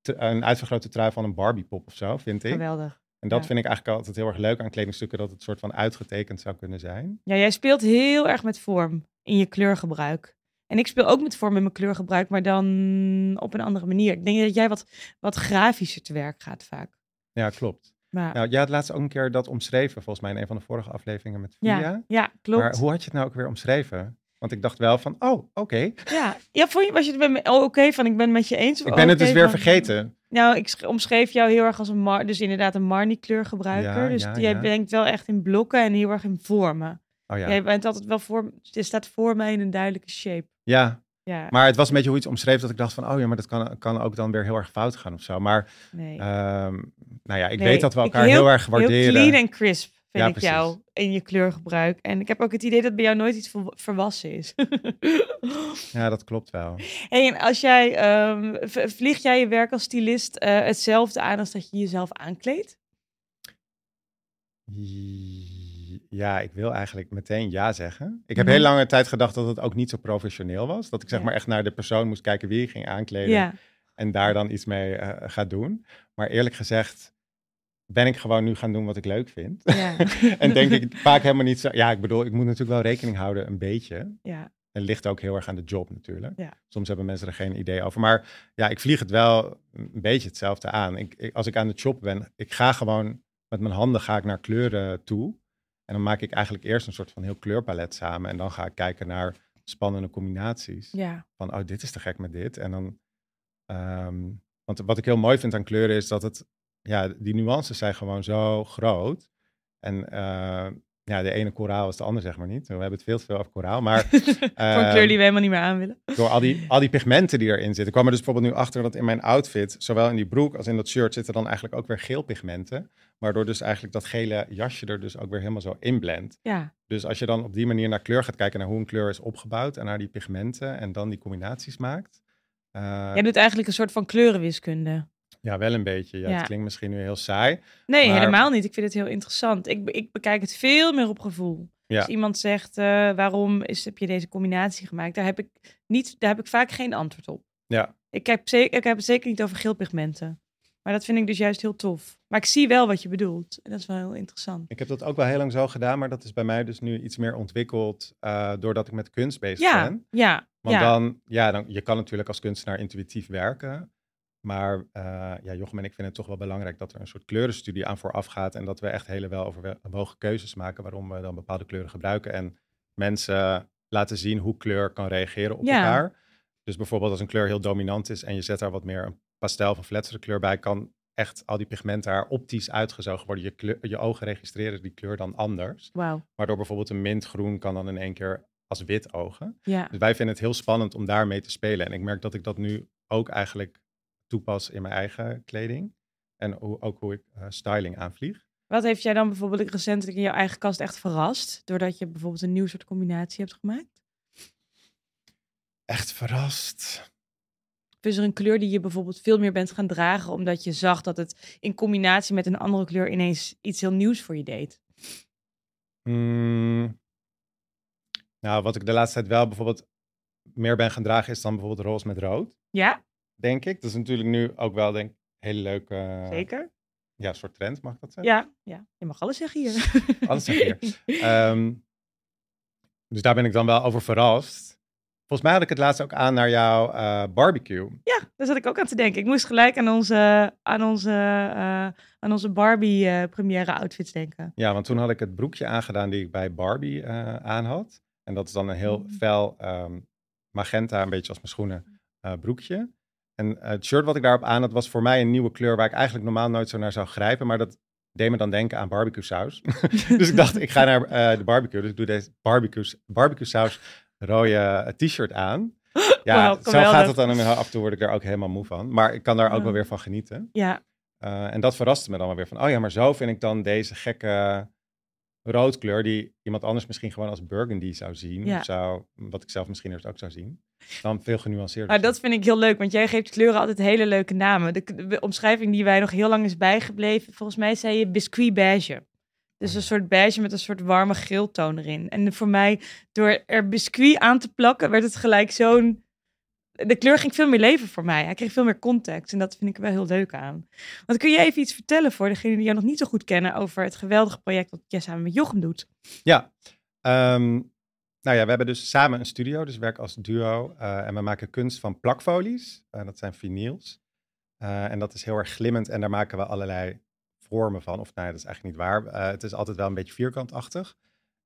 te- een uitvergrote trui van een Barbiepop of zo, vind ik. Geweldig. En dat Ja. vind ik eigenlijk altijd heel erg leuk aan kledingstukken, dat het soort van uitgetekend zou kunnen zijn. Ja, jij speelt heel erg met vorm in je kleurgebruik. En ik speel ook met vorm in mijn kleurgebruik, maar dan op een andere manier. Ik denk dat jij wat, wat grafischer te werk gaat vaak. Ja, klopt. Maar, Nou, jij had laatst ook een keer dat omschreven, volgens mij in een van de vorige afleveringen met Via. ja, ja, klopt. Maar hoe had je het nou ook weer omschreven? Want ik dacht wel van, oh, oké. Ja, ja vond je, was je er met me oh, oké van? Ik ben het met je eens. of Ik ben het dus weer van- vergeten. Nou, ik sch- omschreef jou heel erg als een Mar, dus inderdaad een Marnie kleurgebruiker. Ja, dus ja, jij ja. denkt wel echt in blokken en heel erg in vormen. Oh ja. Jij bent altijd wel voor, je staat voor mij in een duidelijke shape. Ja, Ja, maar het was een beetje hoe het omschreef dat ik dacht van, oh ja, maar dat kan, kan ook dan weer heel erg fout gaan of zo. Maar, nee. ehm, nou ja, ik Nee, weet dat we elkaar heel, erg waarderen. Heel clean en crisp vind Ja, ik precies. jou in je kleurgebruik. En ik heb ook het idee dat bij jou nooit iets ver- verwassen is. Ja, dat klopt wel. en als jij, v- vlieg jij je werk als stylist eh, hetzelfde aan als dat je jezelf aankleedt? Ja, ik wil eigenlijk meteen ja zeggen. Ik heb Mhm. heel lange tijd gedacht dat het ook niet zo professioneel was. Dat ik zeg Ja. maar echt naar de persoon moest kijken wie ik ging aankleden. Ja, en daar dan iets mee eh ga doen. Maar eerlijk gezegd ben ik gewoon nu gaan doen wat ik leuk vind. ja. en denk ik vaak helemaal niet zo... Ja, ik bedoel, ik moet natuurlijk wel rekening houden, een beetje. ja. En ligt ook heel erg aan de job natuurlijk. Ja. Soms hebben mensen er geen idee over. Maar ja, ik vlieg het wel een beetje hetzelfde aan. Ik, ik- als ik aan de job ben, ik ga gewoon met mijn handen ga ik naar kleuren toe. En dan maak ik eigenlijk eerst een soort van heel kleurpalet samen. En dan ga ik kijken naar spannende combinaties. Ja. Van, oh, dit is te gek met dit. En dan, ehm, want wat ik heel mooi vind aan kleuren is dat het, ja, die nuances zijn gewoon zo groot. En eh, ja, de ene koraal is de ander, zeg maar niet. We hebben het veel te veel over koraal. Maar Voor een kleur ehm, die we helemaal niet meer aan willen. door al die, al die pigmenten die erin zitten. Ik kwam er dus bijvoorbeeld nu achter dat in mijn outfit, zowel in die broek als in dat shirt, zitten dan eigenlijk ook weer geel pigmenten. Waardoor dus eigenlijk dat gele jasje er dus ook weer helemaal zo inblendt. Ja. Dus als je dan op die manier naar kleur gaat kijken, naar hoe een kleur is opgebouwd en naar die pigmenten en dan die combinaties maakt. eh, Jij doet eigenlijk een soort van kleurenwiskunde. ja, wel een beetje. Ja, Ja. Het klinkt misschien nu heel saai. Nee, Maar- helemaal niet. Ik vind het heel interessant. Ik, ik bekijk het veel meer op gevoel. Ja. Als iemand zegt, eh, waarom is, heb je deze combinatie gemaakt? Daar heb, ik niet, daar heb ik vaak geen antwoord op. Ja, Ik heb, zeker, ik heb het zeker niet over geelpigmenten. Maar dat vind ik dus juist heel tof. Maar ik zie wel wat je bedoelt. En dat is wel heel interessant. ik heb dat ook wel heel lang zo gedaan, maar dat is bij mij dus nu iets meer ontwikkeld eh, doordat ik met kunst bezig Ja, ben. ja, Want ja. dan, ja, dan, je kan natuurlijk als kunstenaar intuïtief werken. Maar eh, ja, Jochem en ik vinden het toch wel belangrijk dat er een soort kleurenstudie aan vooraf gaat. En dat we echt hele wel overwogen keuzes maken waarom we dan bepaalde kleuren gebruiken. En mensen laten zien hoe kleur kan reageren op Ja. elkaar. Dus bijvoorbeeld als een kleur heel dominant is en je zet daar wat meer een pastel of een fletsere kleur bij, kan echt al die pigmenten daar optisch uitgezogen worden. Je, kleur, je ogen registreren die kleur dan anders. Wauw. Waardoor bijvoorbeeld een mintgroen kan dan in één keer als wit ogen. Ja. Dus wij vinden het heel spannend om daarmee te spelen. En ik merk dat ik dat nu ook eigenlijk toepas in mijn eigen kleding. En hoe, ook hoe ik eh, styling aanvlieg. Wat heeft jij dan bijvoorbeeld recentelijk in jouw eigen kast echt verrast? Doordat je bijvoorbeeld een nieuw soort combinatie hebt gemaakt? Echt verrast. Is er een kleur die je bijvoorbeeld veel meer bent gaan dragen, omdat je zag dat het in combinatie met een andere kleur ineens iets heel nieuws voor je deed? Hmm. Nou, wat ik de laatste tijd wel bijvoorbeeld meer ben gaan dragen, is dan bijvoorbeeld roze met rood, Ja, denk ik. Dat is natuurlijk nu ook wel, denk ik, hele leuke zeker. ja, soort trend, mag ik dat zeggen? Ja, ja, je mag alles zeggen hier. Alles zeggen Ehm, dus daar ben ik dan wel over verrast. Volgens mij had ik het laatst ook aan naar jouw eh, barbecue. Ja, daar zat ik ook aan te denken. Ik moest gelijk aan onze, aan onze, eh, aan onze Barbie eh, première outfits denken. Ja, want toen had ik het broekje aangedaan die ik bij Barbie aan had. En dat is dan een heel Mm. fel ehm, magenta, een beetje als mijn schoenen, broekje. En het shirt wat ik daarop aan had, was voor mij een nieuwe kleur waar ik eigenlijk normaal nooit zo naar zou grijpen. Maar dat deed me dan denken aan barbecue saus. dus ik dacht, ik ga naar de barbecue. Dus ik doe deze barbecue, barbecue saus rode eh, t-shirt aan. Ja, zo gaat het dan. En af en toe word ik daar ook helemaal moe van. Maar ik kan daar ook Ja. wel weer van genieten. Ja, Uh, en dat verraste me dan wel weer van, oh ja, maar zo vind ik dan deze gekke roodkleur die iemand anders misschien gewoon als burgundy zou zien. Ja. Of zou, wat ik zelf misschien eerst ook zou zien. Dan veel genuanceerder. maar dat vind ik heel leuk, want jij geeft kleuren altijd hele leuke namen. De, de omschrijving die wij nog heel lang is bijgebleven, volgens mij zei je biscuit beige. Dus een soort beige met een soort warme geeltoon erin. En voor mij, door er biscuit aan te plakken, werd het gelijk zo'n... De kleur ging veel meer leven voor mij. Hij kreeg veel meer context. En dat vind ik wel heel leuk aan. Want kun je even iets vertellen voor degenen die jou nog niet zo goed kennen... over het geweldige project dat jij samen met Jochem doet? Ja, ehm, nou ja, we hebben dus samen een studio, dus we werken als duo. eh, en we maken kunst van plakfolies, Eh, dat zijn vinyls. Eh, en dat is heel erg glimmend en daar maken we allerlei vormen van. Of nou ja, dat is eigenlijk niet waar. Eh, het is altijd wel een beetje vierkantachtig.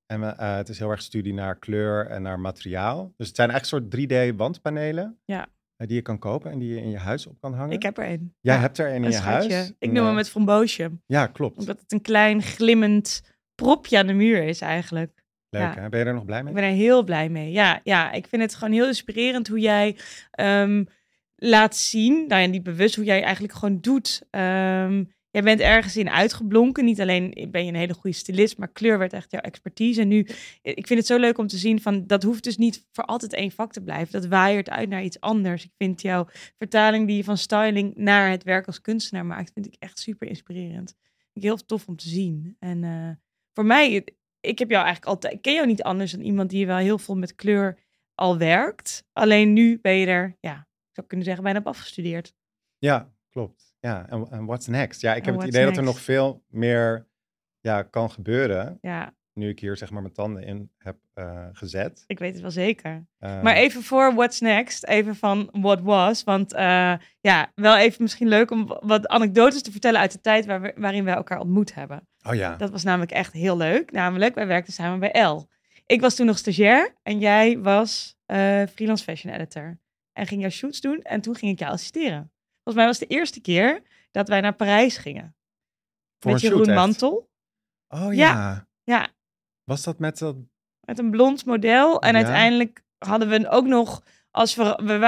En eh, het is heel erg studie naar kleur en naar materiaal. Dus het zijn eigenlijk soort 3D-wandpanelen. Ja. eh, die je kan kopen en die je in je huis op kan hangen. Ik heb er een. Jij Ja, hebt er een in je huis. Ik noem hem het framboosje. Ja, klopt. Omdat het een klein glimmend propje aan de muur is eigenlijk. Leuk ja. hè? Ben je er nog blij mee? Ik ben er heel blij mee. Ja, ja, ik vind het gewoon heel inspirerend hoe jij ehm, laat zien, nou ja, niet bewust, hoe jij eigenlijk gewoon doet. Ehm, jij bent ergens in uitgeblonken. Niet alleen ben je een hele goede stylist, maar kleur werd echt jouw expertise. En nu, ik vind het zo leuk om te zien van, dat hoeft dus niet voor altijd één vak te blijven. Dat waaiert uit naar iets anders. Ik vind jouw vertaling die je van styling naar het werk als kunstenaar maakt, vind ik echt super inspirerend. Ik heel tof om te zien. En eh, voor mij, ik heb jou eigenlijk altijd, ik ken jou niet anders dan iemand die wel heel veel met kleur al werkt. Alleen nu ben je er, ja, ik zou kunnen zeggen, bijna op afgestudeerd. Ja, klopt. Ja, en, what's next? Ja, ik heb het idee dat er nog veel meer ja, kan gebeuren. Ja, nu ik hier zeg maar mijn tanden in heb eh, gezet. Ik weet het wel zeker. Eh, Maar even voor What's Next, even van What Was. Want eh, ja, wel even misschien leuk om wat anekdotes te vertellen uit de tijd waar we, waarin wij elkaar ontmoet hebben. Oh ja. Dat was namelijk echt heel leuk. Namelijk, wij werkten samen bij L. Ik was toen nog stagiair en jij was freelance fashion editor. En ging jouw shoots doen en toen ging ik jou assisteren. Volgens mij was het de eerste keer dat wij naar Parijs gingen. Voor met een Jeroen. Mantel. Oh Ja. ja. Ja, Was dat met dat... met een blond model. En Ja. uiteindelijk hadden we ook nog, als we, we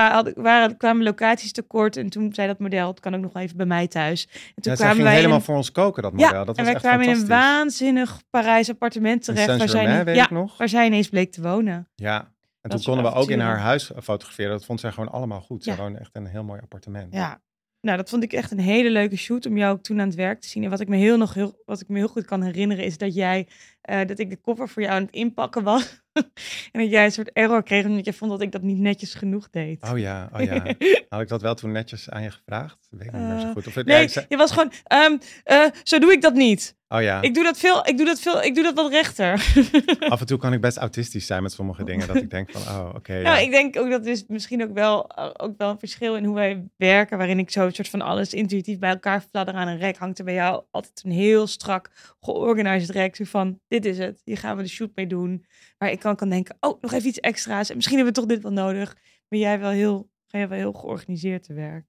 waren, kwamen locaties tekort. En toen zei dat model, het kan ook nog even bij mij thuis. En toen Ja, kwamen wij helemaal in, voor ons koken, dat model. ja, dat was en wij echt kwamen in een waanzinnig Parijs appartement terecht. Waar zij, Saint-Germain, weet ja, ik nog. waar zij ineens bleek te wonen. Ja. En Dat toen konden we ook in haar huis fotograferen. Dat vond zij gewoon allemaal goed. Ze woonde echt in een heel mooi appartement. Ja. Nou, dat vond ik echt een hele leuke shoot om jou ook toen aan het werk te zien. En wat ik me heel nog heel, wat ik me heel goed kan herinneren, is dat jij, eh, dat ik de koffer voor jou aan het inpakken was. en dat jij een soort error kreeg omdat je vond dat ik dat niet netjes genoeg deed. Oh ja, oh ja. Had ik dat wel toen netjes aan je gevraagd? Weet ik niet meer zo Eh, goed. Of, ja, Nee, zei- je was gewoon, ehm, eh, zo doe ik dat niet. oh ja. Ik doe dat veel, ik doe dat veel, ik doe dat wat rechter. Af en toe kan ik best autistisch zijn met sommige dingen. Dat ik denk van, oh, oké. ja. Nou, ik denk ook dat is misschien ook wel, eh, ook wel een verschil in hoe wij werken, waarin ik zo een soort van alles intuïtief bij elkaar fladder aan een rek. Hangt er bij jou altijd een heel strak georganiseerd rek. Zo van, dit is het, hier gaan we de shoot mee doen. Waar ik kan, kan denken, oh, nog even iets extra's. En misschien hebben we toch dit wel nodig. Ben jij wel heel, ga je wel heel georganiseerd te werk.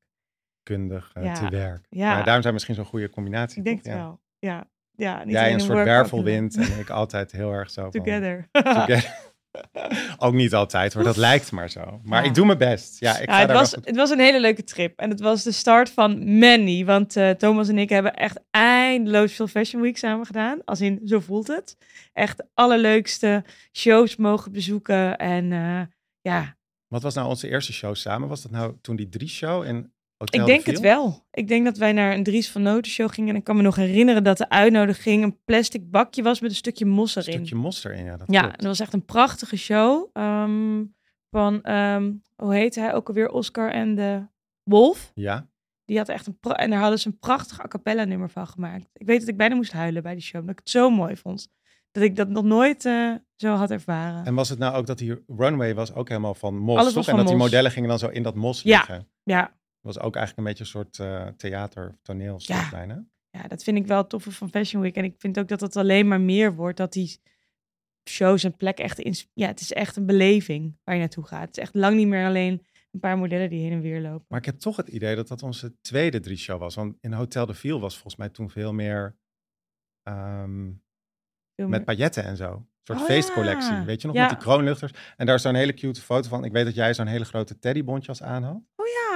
kundig eh, Ja. te werk. Ja. Maar daarom zijn misschien zo'n goede combinatie. Ik denk toch? het Ja. wel. Ja, ja. niet Jij een soort wervelwind en ik altijd heel erg zo van... Together. together. Ook niet altijd hoor, dat lijkt maar zo. Maar Ja. ik doe mijn best. Ja, ik Ja, ga het, was, het was een hele leuke trip. En het was de start van many. Want eh, Thomas en ik hebben echt eindeloos veel Fashion Week samen gedaan. Als in, zo voelt het. Echt allerleukste shows mogen bezoeken. En eh, ja, Wat was nou onze eerste show samen? Was dat nou toen die drie show in Hotel ik de denk het wel. Ik denk dat wij naar een Dries van Noten show gingen. En ik kan me nog herinneren dat de uitnodiging een plastic bakje was met een stukje mos Een erin. stukje mos erin, ja. Dat Ja, klopt. dat was echt een prachtige show. ehm, van, ehm, hoe heette hij ook alweer? Oscar en de Wolf. Ja, Die had echt een en daar hadden ze een prachtig a cappella nummer van gemaakt. Ik weet dat ik bijna moest huilen bij die show, omdat ik het zo mooi vond. Dat ik dat nog nooit eh, zo had ervaren. en was het nou ook dat die runway was ook helemaal van mos, Alles toch? en dat die modellen gingen dan zo in dat mos Ja. liggen. Ja, Dat was ook eigenlijk een beetje een soort eh, theater, toneelstuk Ja. bijna. ja, dat vind ik wel het toffe van Fashion Week. En ik vind ook dat het alleen maar meer wordt, dat die shows en plek echt... ins- Ja, het is echt een beleving waar je naartoe gaat. Het is echt lang niet meer alleen een paar modellen die heen en weer lopen. Maar ik heb toch het idee dat dat onze tweede drie show was. Want in Hotel de Ville was volgens mij toen veel meer ehm, Veel met meer- pailletten en zo. Een soort Oh, feestcollectie. ja. Weet je nog, Ja. met die kroonluchters. En daar is zo'n hele cute foto van. Ik weet dat jij zo'n hele grote teddybontjas aan had.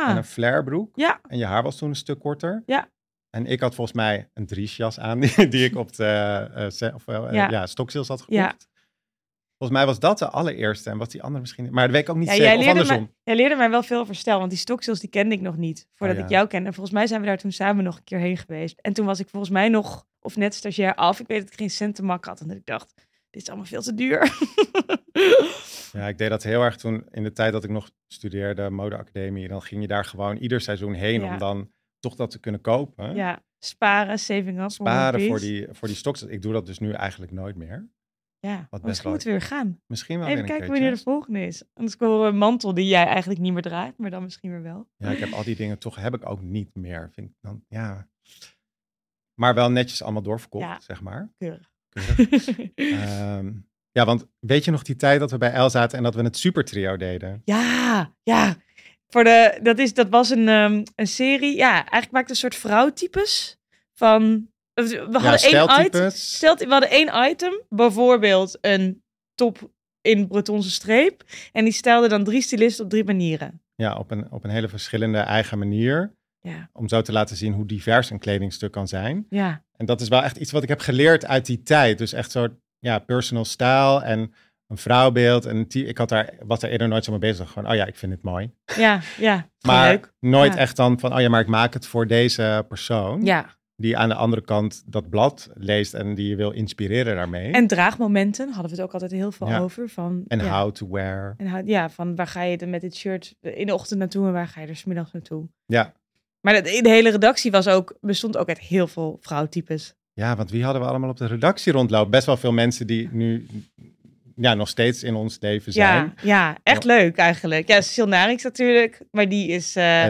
En een flairbroek. ja, En je haar was toen een stuk korter. Ja. En ik had volgens mij een driesjas aan, die, die ik op de se- of, wel, eh, Ja. ja. stokzils had gekocht. Ja. Volgens mij was dat de allereerste en was die andere misschien... Maar dat weet ik ook niet Ja, zeker, jij leerde, andersom. mij, jij leerde mij wel veel over stijl, want die stoksels die kende ik nog niet voordat Oh, ja. ik jou kende. En volgens mij zijn we daar toen samen nog een keer heen geweest. En toen was ik volgens mij nog, of net stagiair af. Ik weet dat ik geen cent te mak had en dat ik dacht, dit is allemaal veel te duur. Ja, ik deed dat heel erg toen in de tijd dat ik nog studeerde, modeacademie. Dan ging je daar gewoon ieder seizoen heen Ja. om dan toch dat te kunnen kopen. ja, sparen, saving up. Sparen voor die. voor die stokjes. Ik doe dat dus nu eigenlijk nooit meer. Ja, best misschien moeten we weer gaan. Misschien wel Even weer kijken wanneer de volgende is. Anders komen we een mantel die jij eigenlijk niet meer draagt, maar dan misschien weer wel. Ja, ik heb al die dingen toch heb ik ook niet meer. Vind ik dan, ja. Maar wel netjes allemaal doorverkocht, Ja. zeg maar. Keurig. Keurig. Ehm, ja, want weet je nog die tijd dat we bij El zaten en dat we het supertrio deden? Ja, ja. Voor de, dat, is, dat was een, ehm, een serie. Ja, eigenlijk maakte een soort vrouwtypes van. We hadden ja, één item. Stelt, we hadden één item, bijvoorbeeld een top in Bretonse streep. En die stelde dan drie stylisten op drie manieren. Ja, op een, op een hele verschillende eigen manier. Ja, Om zo te laten zien hoe divers een kledingstuk kan zijn. ja, En dat is wel echt iets wat ik heb geleerd uit die tijd. Dus echt soort ja, personal style en een vrouwbeeld. En ik had daar, was daar eerder nooit zo mee bezig. Gewoon, oh ja, ik vind het mooi. ja, ja. Maar leuk. nooit Ja. echt dan van, oh ja, maar ik maak het voor deze persoon. Ja. Die aan de andere kant dat blad leest en die je wil inspireren daarmee. En draagmomenten hadden we het ook altijd heel veel Ja. over. Van, En ja. how to wear. En how- ja, van waar ga je dan met dit shirt in de ochtend naartoe en waar ga je er 's middags naartoe? Ja, Maar de, de hele redactie was ook, bestond ook uit heel veel vrouwtypes. Ja, want wie hadden we allemaal op de redactie rondlopen? Best wel veel mensen die nu ja, nog steeds in ons leven zijn. Ja, ja echt leuk eigenlijk. Ja, Narix natuurlijk, maar die is uh,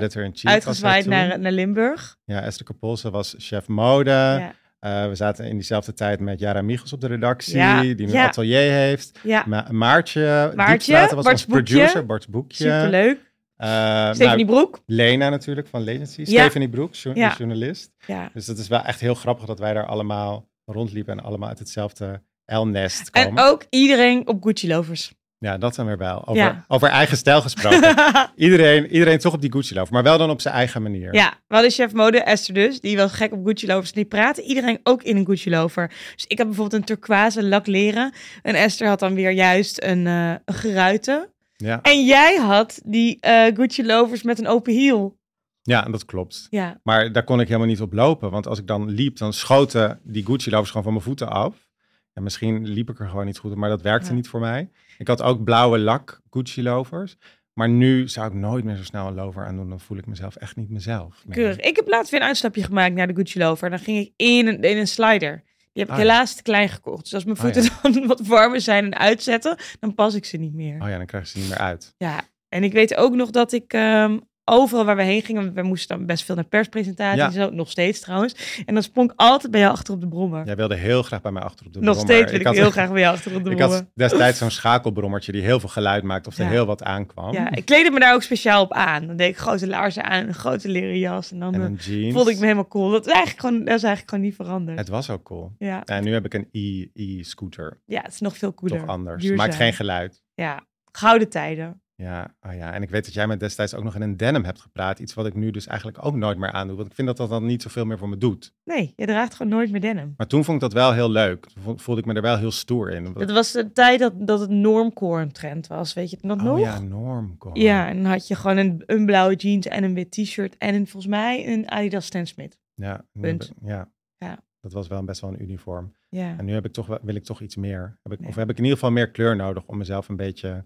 uitgezwaaid naar, naar Limburg. Ja, Esther Kapolse was chef mode. Ja, Eh, we zaten in diezelfde tijd met Jara Michels op de redactie, Ja, die nu ja. een atelier heeft. ja. Ma Maartje, Maartje, was Bart's producer. Bart's boekje. superleuk. Eh, Stephanie nou, Broek. Lena natuurlijk van Legacy. Ja. Stephanie Broek, Ja. journalist. Ja. Dus dat is wel echt heel grappig dat wij daar allemaal rondliepen en allemaal uit hetzelfde L-nest En komen. ook iedereen op Gucci lovers. Ja, dat zijn we wel. Over, Ja. over eigen stijl gesproken. iedereen, iedereen toch op die Gucci lover, maar wel dan op zijn eigen manier. Ja, we hadden chef mode Esther dus, die was gek op Gucci lovers. En die praatte iedereen ook in een Gucci lover. Dus ik heb bijvoorbeeld een turquoise lak leren. En Esther had dan weer juist een, eh een geruite. Ja, En jij had die eh, Gucci lovers met een open hiel. ja, dat klopt. Ja, Maar daar kon ik helemaal niet op lopen. Want als ik dan liep, dan schoten die Gucci lovers gewoon van mijn voeten af. Ja, misschien liep ik er gewoon niet goed op, maar dat werkte Ja. niet voor mij. Ik had ook blauwe lak Gucci lovers. Maar nu zou ik nooit meer zo snel een lover aandoen. Dan voel ik mezelf echt niet mezelf. meer. keurig. Ik heb laatst weer een uitstapje gemaakt naar de Gucci lover. Dan ging ik in een, in een slider. Die heb ik ja. helaas te klein gekocht. Dus als mijn Oh voeten dan wat warmer zijn en uitzetten, dan pas ik ze niet meer. Oh ja, dan krijg je ze niet meer uit. Ja, en ik weet ook nog dat ik ehm, overal waar we heen gingen, we moesten dan best veel naar perspresentaties, nog steeds trouwens. En dan sprong ik altijd bij jou achter op de brommer. Jij wilde heel graag bij mij achter op de nog brommer. steeds wil ik, heel graag bij jou achter op de Ik brommer. had destijds zo'n schakelbrommertje die heel veel geluid maakte of er Ja. heel wat aankwam. Ja, ik kleedde me daar ook speciaal op aan. Dan deed ik grote laarzen aan en een grote leren jas. En dan en eh, een jeans. voelde ik me helemaal cool. Dat is eigenlijk gewoon, dat is eigenlijk gewoon niet veranderd. Het was ook cool. Ja. En nu heb ik een e- e-scooter. ja, het is nog veel cooler. Toch anders. Duurzaam. Maakt geen geluid. Ja, gouden tijden. Ja, oh ja, en ik weet dat jij me destijds ook nog in een denim hebt gepraat. Iets wat ik nu dus eigenlijk ook nooit meer aandoe. Want ik vind dat dat dan niet zoveel meer voor me doet. Nee, je draagt gewoon nooit meer denim. Maar toen vond ik dat wel heel leuk. Toen vo- voelde ik me er wel heel stoer in. Het was de tijd dat, dat het normcore een trend was. Weet je het nog? oh nog? ja, normcore. Ja, en dan had je gewoon een, een blauwe jeans en een wit t-shirt en een, volgens mij een Adidas Stan Smith. Ja, Punt. ja. Ja. Dat was wel best wel een uniform. Ja, En nu heb ik toch, wel- wil ik toch iets meer. Heb ik, Nee. Of heb ik in ieder geval meer kleur nodig om mezelf een beetje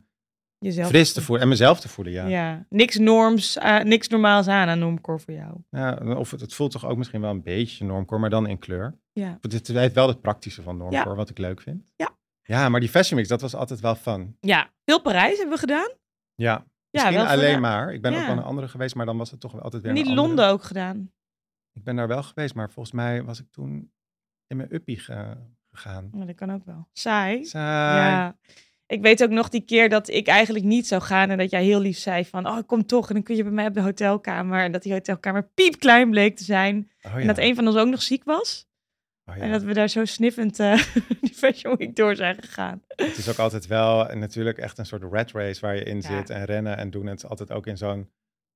jezelf. fris te voelen. En mezelf te voelen, ja. Ja, niks norms, eh, niks normaals aan aan normcore voor jou. Ja, of het, het voelt toch ook misschien wel een beetje normcore, maar dan in kleur. Ja. Het, heeft wel het praktische van normcore, Ja. wat ik leuk vind. Ja. Ja, maar die fashion mix, dat was altijd wel fun. Ja, veel Parijs hebben we gedaan. Ja, misschien wel voor alleen maar. Ik ben ook Ja. wel een andere geweest, maar dan was het toch wel altijd weer Niet andere. Londen ook gedaan. Ik ben daar wel geweest, maar volgens mij was ik toen in mijn uppie ge- gegaan. Maar dat kan ook wel. Saai. Saai. Ja. Ik weet ook nog die keer dat ik eigenlijk niet zou gaan en dat jij heel lief zei van, oh, kom toch en dan kun je bij mij op de hotelkamer. En dat die hotelkamer piepklein bleek te zijn. Oh, ja. En dat een van ons ook nog ziek was. Oh, ja. En dat we daar zo sniffend eh, die Fashion Week door zijn gegaan. Het is ook altijd wel natuurlijk echt een soort rat race waar je in Ja. zit en rennen en doen. Het is altijd ook in zo'n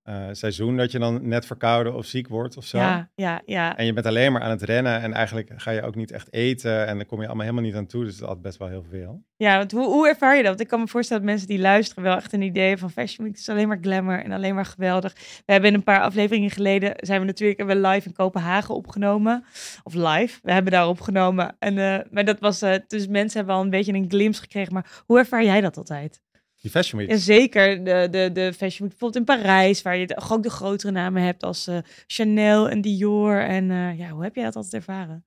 eh, seizoen dat je dan net verkouden of ziek wordt of zo. Ja, ja, ja. En je bent alleen maar aan het rennen en eigenlijk ga je ook niet echt eten en dan kom je allemaal helemaal niet aan toe. Dus het is altijd best wel heel veel. Ja, want hoe, hoe ervaar je dat? Want ik kan me voorstellen dat mensen die luisteren wel echt een idee van Fashion Week is alleen maar glamour en alleen maar geweldig. We hebben een paar afleveringen geleden, zijn we natuurlijk hebben we live in Kopenhagen opgenomen. Of live, we hebben daar opgenomen. En, eh, maar dat was, eh, dus mensen hebben al een beetje een glimpse gekregen. Maar hoe ervaar jij dat altijd? Die Fashion Week. Ja, zeker de, de, de Fashion Week bijvoorbeeld in Parijs, waar je de- ook de grotere namen hebt als eh, Chanel en Dior. En eh, ja, hoe heb jij dat altijd ervaren?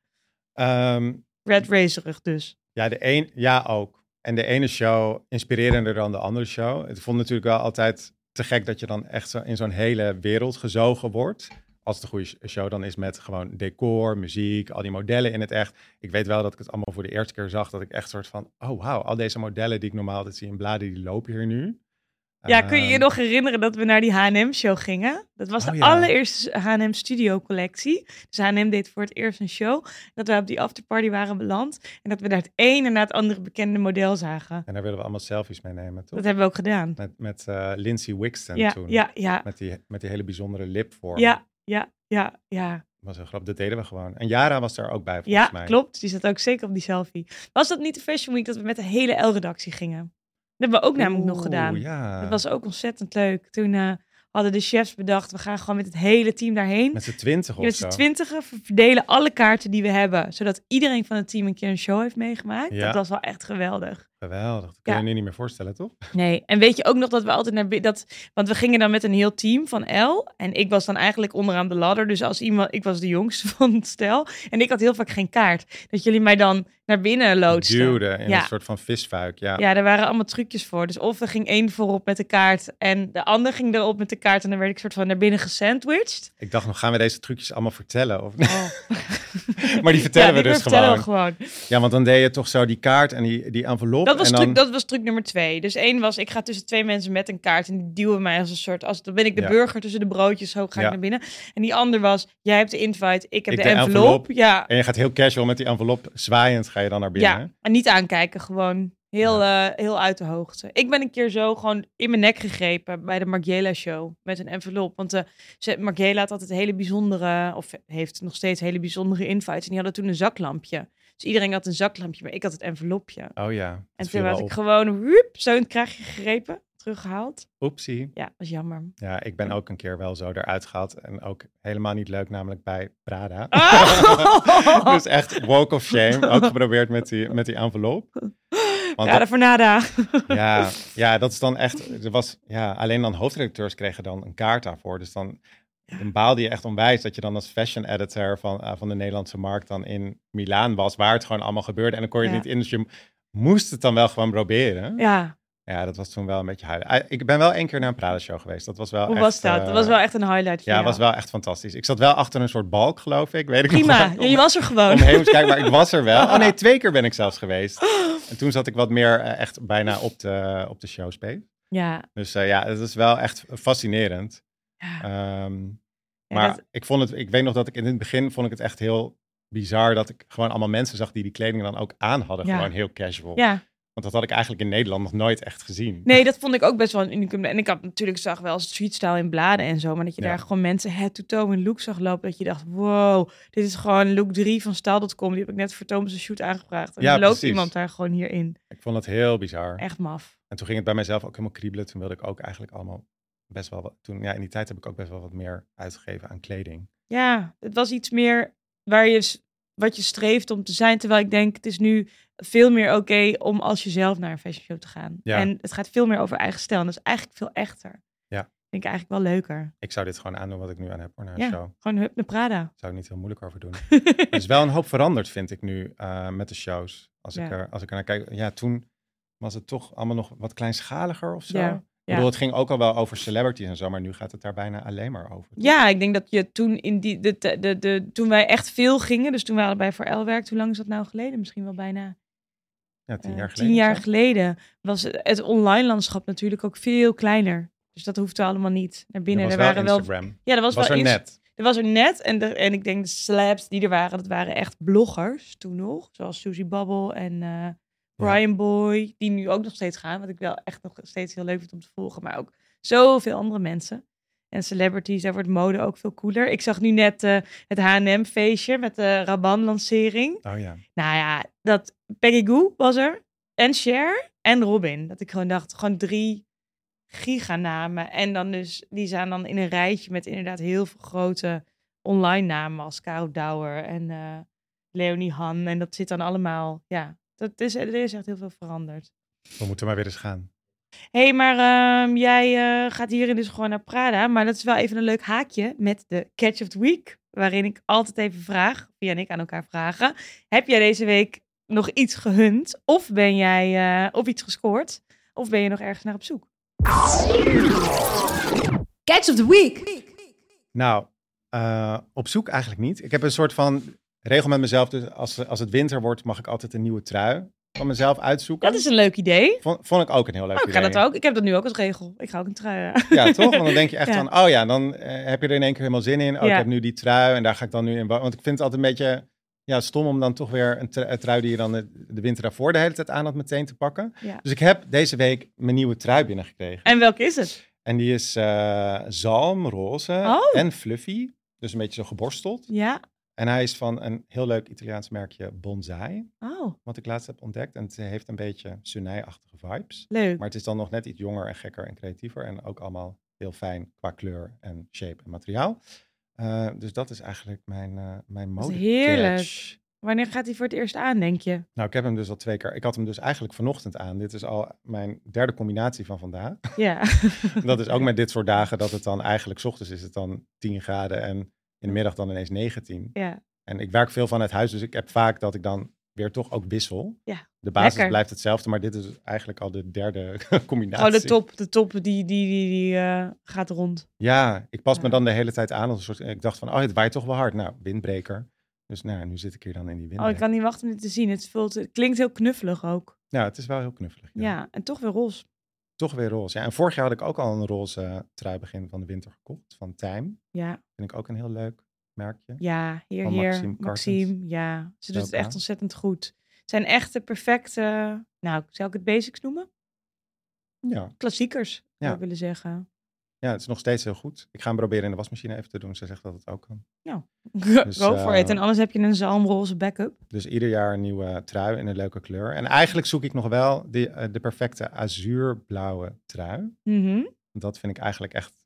Ehm, Red Racerig dus. ja, de een, ja, ook. En de ene show inspirerender dan de andere show. Het vond natuurlijk wel altijd te gek dat je dan echt zo in zo'n hele wereld gezogen wordt. Als het een goede sh- show dan is met gewoon decor, muziek, al die modellen in het echt. Ik weet wel dat ik het allemaal voor de eerste keer zag. Dat ik echt soort van, oh wauw, al deze modellen die ik normaal altijd zie in bladen, die lopen hier nu. Ja, kun je je Ehm, nog herinneren dat we naar die H&M-show gingen? Dat was Oh, de ja. allereerste H&M Studio-collectie. Dus H&M deed voor het eerst een show. Dat we op die afterparty waren beland. En dat we daar het ene na het andere bekende model zagen. En daar willen we allemaal selfies mee nemen, toch? Dat hebben we ook gedaan. Met, met eh, Lindsay Wixton Ja, toen. ja, ja, Met, die, met die hele bijzondere lipvorm. ja, ja, ja, ja. Dat was heel grappig. Dat deden we gewoon. En Yara was daar ook bij, volgens Ja, mij. klopt. Die zat ook zeker op die selfie. Was dat niet de Fashion Week dat we met de hele L-redactie gingen? Dat hebben we ook namelijk nog gedaan. Ja. Dat was ook ontzettend leuk. Toen eh, hadden de chefs bedacht, we gaan gewoon met het hele team daarheen. Met z'n twintig of Met z'n twintigen verdelen alle kaarten die we hebben, zodat iedereen van het team een keer een show heeft meegemaakt. Ja. Dat was wel echt geweldig. Geweldig. Dat kun je Ja. nu niet meer voorstellen, toch? Nee, en weet je ook nog dat we altijd naar binnen, dat, want we gingen dan met een heel team van L en ik was dan eigenlijk onderaan de ladder, dus als iemand, ik was de jongste van het stel en ik had heel vaak geen kaart, dat jullie mij dan naar binnen loodsten. In Ja. een soort van visfuik. Ja. Ja, er waren allemaal trucjes voor. Dus of er ging één voorop met de kaart en de ander ging erop met de kaart en dan werd ik soort van naar binnen gesandwiched. Ik dacht nog, gaan we deze trucjes allemaal vertellen? Of... Oh. maar die vertellen ja, we die dus vertellen gewoon. we gewoon. Ja, want dan deed je toch zo die kaart en die, die envelop. Dat was, en dan... truc, dat was truc nummer twee. Dus één was, ik ga tussen twee mensen met een kaart en die duwen mij als een soort, als, dan ben ik de Ja. burger tussen de broodjes, zo ga ik naar binnen. En die ander was, jij hebt de invite, ik heb Ik de, de envelop. envelop. Ja, En je gaat heel casual met die envelop zwaaiend ga je dan naar binnen. ja, en niet aankijken, gewoon heel, eh, heel uit de hoogte. Ik ben een keer zo gewoon in mijn nek gegrepen bij de Margiela show met een envelop. Want ze, Margiela had altijd hele bijzondere, of heeft nog steeds hele bijzondere invites. En die hadden toen een zaklampje. Dus iedereen had een zaklampje, maar ik had het envelopje. Oh ja. En dat toen had ik op. gewoon woep, zo in het kraagje gegrepen, teruggehaald. Oepsie. Ja, dat is jammer. Ja, ik ben ook een keer wel zo eruit gehaald. En ook helemaal niet leuk, namelijk bij Prada. Oh! dus echt woke of shame. Ook geprobeerd met die, met die envelop. Want Ja, voor nada. Ja, ja, dat is dan echt. Er was, ja, alleen dan hoofdredacteurs kregen dan een kaart daarvoor. Dus dan, dan baalde je echt onwijs dat je dan als fashion editor van, eh, van de Nederlandse markt dan in Milaan was, waar het gewoon allemaal gebeurde. En dan kon je Ja. het niet in, dus je moest het dan wel gewoon proberen. Ja, Ja, dat was toen wel een beetje huilen. Ah, Ik ben wel één keer naar een Prada show geweest. Dat was wel hoe echt, was dat? eh, Dat was wel echt een highlight voor Ja, jou. was wel echt fantastisch. Ik zat wel achter een soort balk, geloof ik. Weet ik nog Prima, ja, je was er gewoon. Omheen moest kijken, maar ik was er wel. Oh nee, twee keer ben ik zelfs geweest. En toen zat ik wat meer eh, echt bijna op de, op de showspace. Ja, Dus ja, het is wel echt fascinerend. Ja. Ehm, Ja, maar dat- ik vond het, ik weet nog dat ik in het begin vond ik het echt heel bizar dat ik gewoon allemaal mensen zag die die kleding dan ook aan hadden. Ja. Gewoon heel casual. ja, Want dat had ik eigenlijk in Nederland nog nooit echt gezien. nee, dat vond ik ook best wel een unicum. En ik had natuurlijk zag wel streetstyle in bladen en zo, maar dat je Ja. daar gewoon mensen head-to-toe in look zag lopen, dat je dacht, wow, dit is gewoon look 3 van Style.com. Die heb ik net voor Thomas' shoot aangevraagd. En Ja, loopt precies. iemand daar gewoon hierin. Ik vond het heel bizar. Echt maf. En toen ging het bij mijzelf ook helemaal kriebelen. Toen wilde ik ook eigenlijk allemaal best wel wat. Toen, ja, in die tijd heb ik ook best wel wat meer uitgegeven aan kleding. Ja, het was iets meer waar je, wat je streeft om te zijn. Terwijl ik denk, het is nu veel meer oké om als jezelf naar een fashion show te gaan. Ja. En het gaat veel meer over eigen stijl. En dat is eigenlijk veel echter. Ja. Vind ik eigenlijk wel leuker. Ik zou dit gewoon aandoen wat ik nu aan heb voor naar een Ja. show. Gewoon hup naar Prada. Zou ik niet heel moeilijk over doen. er is wel een hoop veranderd, vind ik nu, eh, met de shows. Als, ik er, als ik er naar kijk. Ja, toen was het toch allemaal nog wat kleinschaliger of zo. Ja, Ik bedoel, het ging ook al wel over celebrities en zo, maar nu gaat het daar bijna alleen maar over. toch? Ja, ik denk dat je toen in die, de, de, de, de- toen wij echt veel gingen, dus toen we allebei voor L werkten, hoe lang is dat nou geleden? Misschien wel bijna Ja, tien eh, jaar geleden. tien jaar geleden. Was het online landschap natuurlijk ook veel kleiner. Dus dat hoefde allemaal niet naar binnen. Er Er waren wel Instagram. ja, er was, Was, wel er net. Er was er net, en, de, en ik denk de celebs die er waren, dat waren echt bloggers toen nog. Zoals Susie Babbel en eh, Brian Boy, die nu ook nog steeds gaan. Wat ik wel echt nog steeds heel leuk vind om te volgen. Maar ook zoveel andere mensen. En celebrities, daar wordt mode ook veel cooler. Ik zag nu net eh, het H&M-feestje met de Raban-lancering. Oh ja. Nou ja, dat Peggy Goo was er. En Cher en Robin. Dat ik gewoon dacht, gewoon drie giganamen. En dan dus, die staan dan in een rijtje met inderdaad heel veel grote online namen als Caro Douwer en eh, Leonie Han. En dat zit dan allemaal, ja, dat is, er is echt heel veel veranderd. We moeten maar weer eens gaan. Hé, hey, maar ehm, jij eh, gaat hierin dus gewoon naar Prada. Maar dat is wel even een leuk haakje met de Catch of the Week. Waarin ik altijd even vraag, via en ik aan elkaar vragen. Heb jij deze week nog iets gehunt? Of ben jij eh, op iets gescoord? Of ben je nog ergens naar op zoek? Catch of the Week. Nou, eh, op zoek eigenlijk niet. Ik heb een soort van regel met mezelf. Dus als, als het winter wordt, mag ik altijd een nieuwe trui van mezelf uitzoeken. Dat is een leuk idee. Vond, vond ik ook een heel leuk Oh, ik ga idee. dat ook. Ik heb dat nu ook als regel. Ik ga ook een trui. aan. Ja, toch? Want dan denk je echt Ja. van, oh ja, dan eh, heb je er in één keer helemaal zin in. Oh, Ja. ik heb nu die trui en daar ga ik dan nu in. Want ik vind het altijd een beetje ja, stom om dan toch weer een, tru- een trui die je dan de, de winter daarvoor de hele tijd aan had meteen te pakken. Ja. Dus ik heb deze week mijn nieuwe trui binnengekregen. En welke is het? En die is eh zalmroze Oh. en fluffy. Dus een beetje zo geborsteld. Ja. En hij is van een heel leuk Italiaans merkje Bonsai. Oh, Wat ik laatst heb ontdekt. En het heeft een beetje Sunai-achtige vibes. leuk. Maar het is dan nog net iets jonger en gekker en creatiever. En ook allemaal heel fijn qua kleur en shape en materiaal. Eh, dus dat is eigenlijk mijn, eh mijn mode heerlijk. catch. Wanneer gaat hij voor het eerst aan, denk je? Nou, ik heb hem dus al twee keer. Ik had hem dus eigenlijk vanochtend aan. Dit is al mijn derde combinatie van vandaag. Ja. dat is ook met dit soort dagen dat het dan eigenlijk 's ochtends is het dan 10 graden en in de middag dan ineens 19. ja. En ik werk veel vanuit huis, dus ik heb vaak dat ik dan weer toch ook wissel. Ja, De basis lekker. blijft hetzelfde, maar dit is eigenlijk al de derde combinatie. Gewoon de top, de top die, die, die, die eh, gaat rond. Ja, ik pas me dan de hele tijd aan als een soort. Ik dacht van, oh, het waait toch wel hard. Nou, windbreker. Dus nou, nu zit ik hier dan in die Oh, ik kan niet wachten om dit te zien. Het, vult, het klinkt heel knuffelig ook. Ja, het is wel heel knuffelig. Ja. Ja. en toch weer roze. Toch weer roze. Ja, en vorig jaar had ik ook al een roze eh, trui begin van de winter gekocht. Van Time. Ja, Vind ik ook een heel leuk merkje. ja, hier, Van hier. Maxime Maxime, Cartens. ja. Ze doet het echt ontzettend goed. Het zijn echt de perfecte, nou, zou ik het basics noemen? Ja. Klassiekers, zou Ja. ik willen zeggen. Ja, het is nog steeds heel goed. Ik ga hem proberen in de wasmachine even te doen. Ze zegt dat het ook kan. Dus, Go for eh, it. En anders heb je een zalmroze backup. Dus ieder jaar een nieuwe trui in een leuke kleur. En eigenlijk zoek ik nog wel die, eh, de perfecte azuurblauwe trui. Mhm. Dat vind ik eigenlijk echt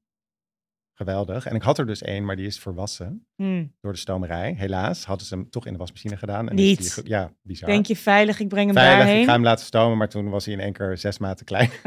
geweldig. En ik had er dus één, maar die is verwassen Hm. door de stomerij. Helaas hadden ze hem toch in de wasmachine gedaan. En Niet. Is die ja, bizar. Denk je veilig, ik breng hem Veilig, daarheen? ik ga hem laten stomen, maar toen was hij in één keer zes maten klein.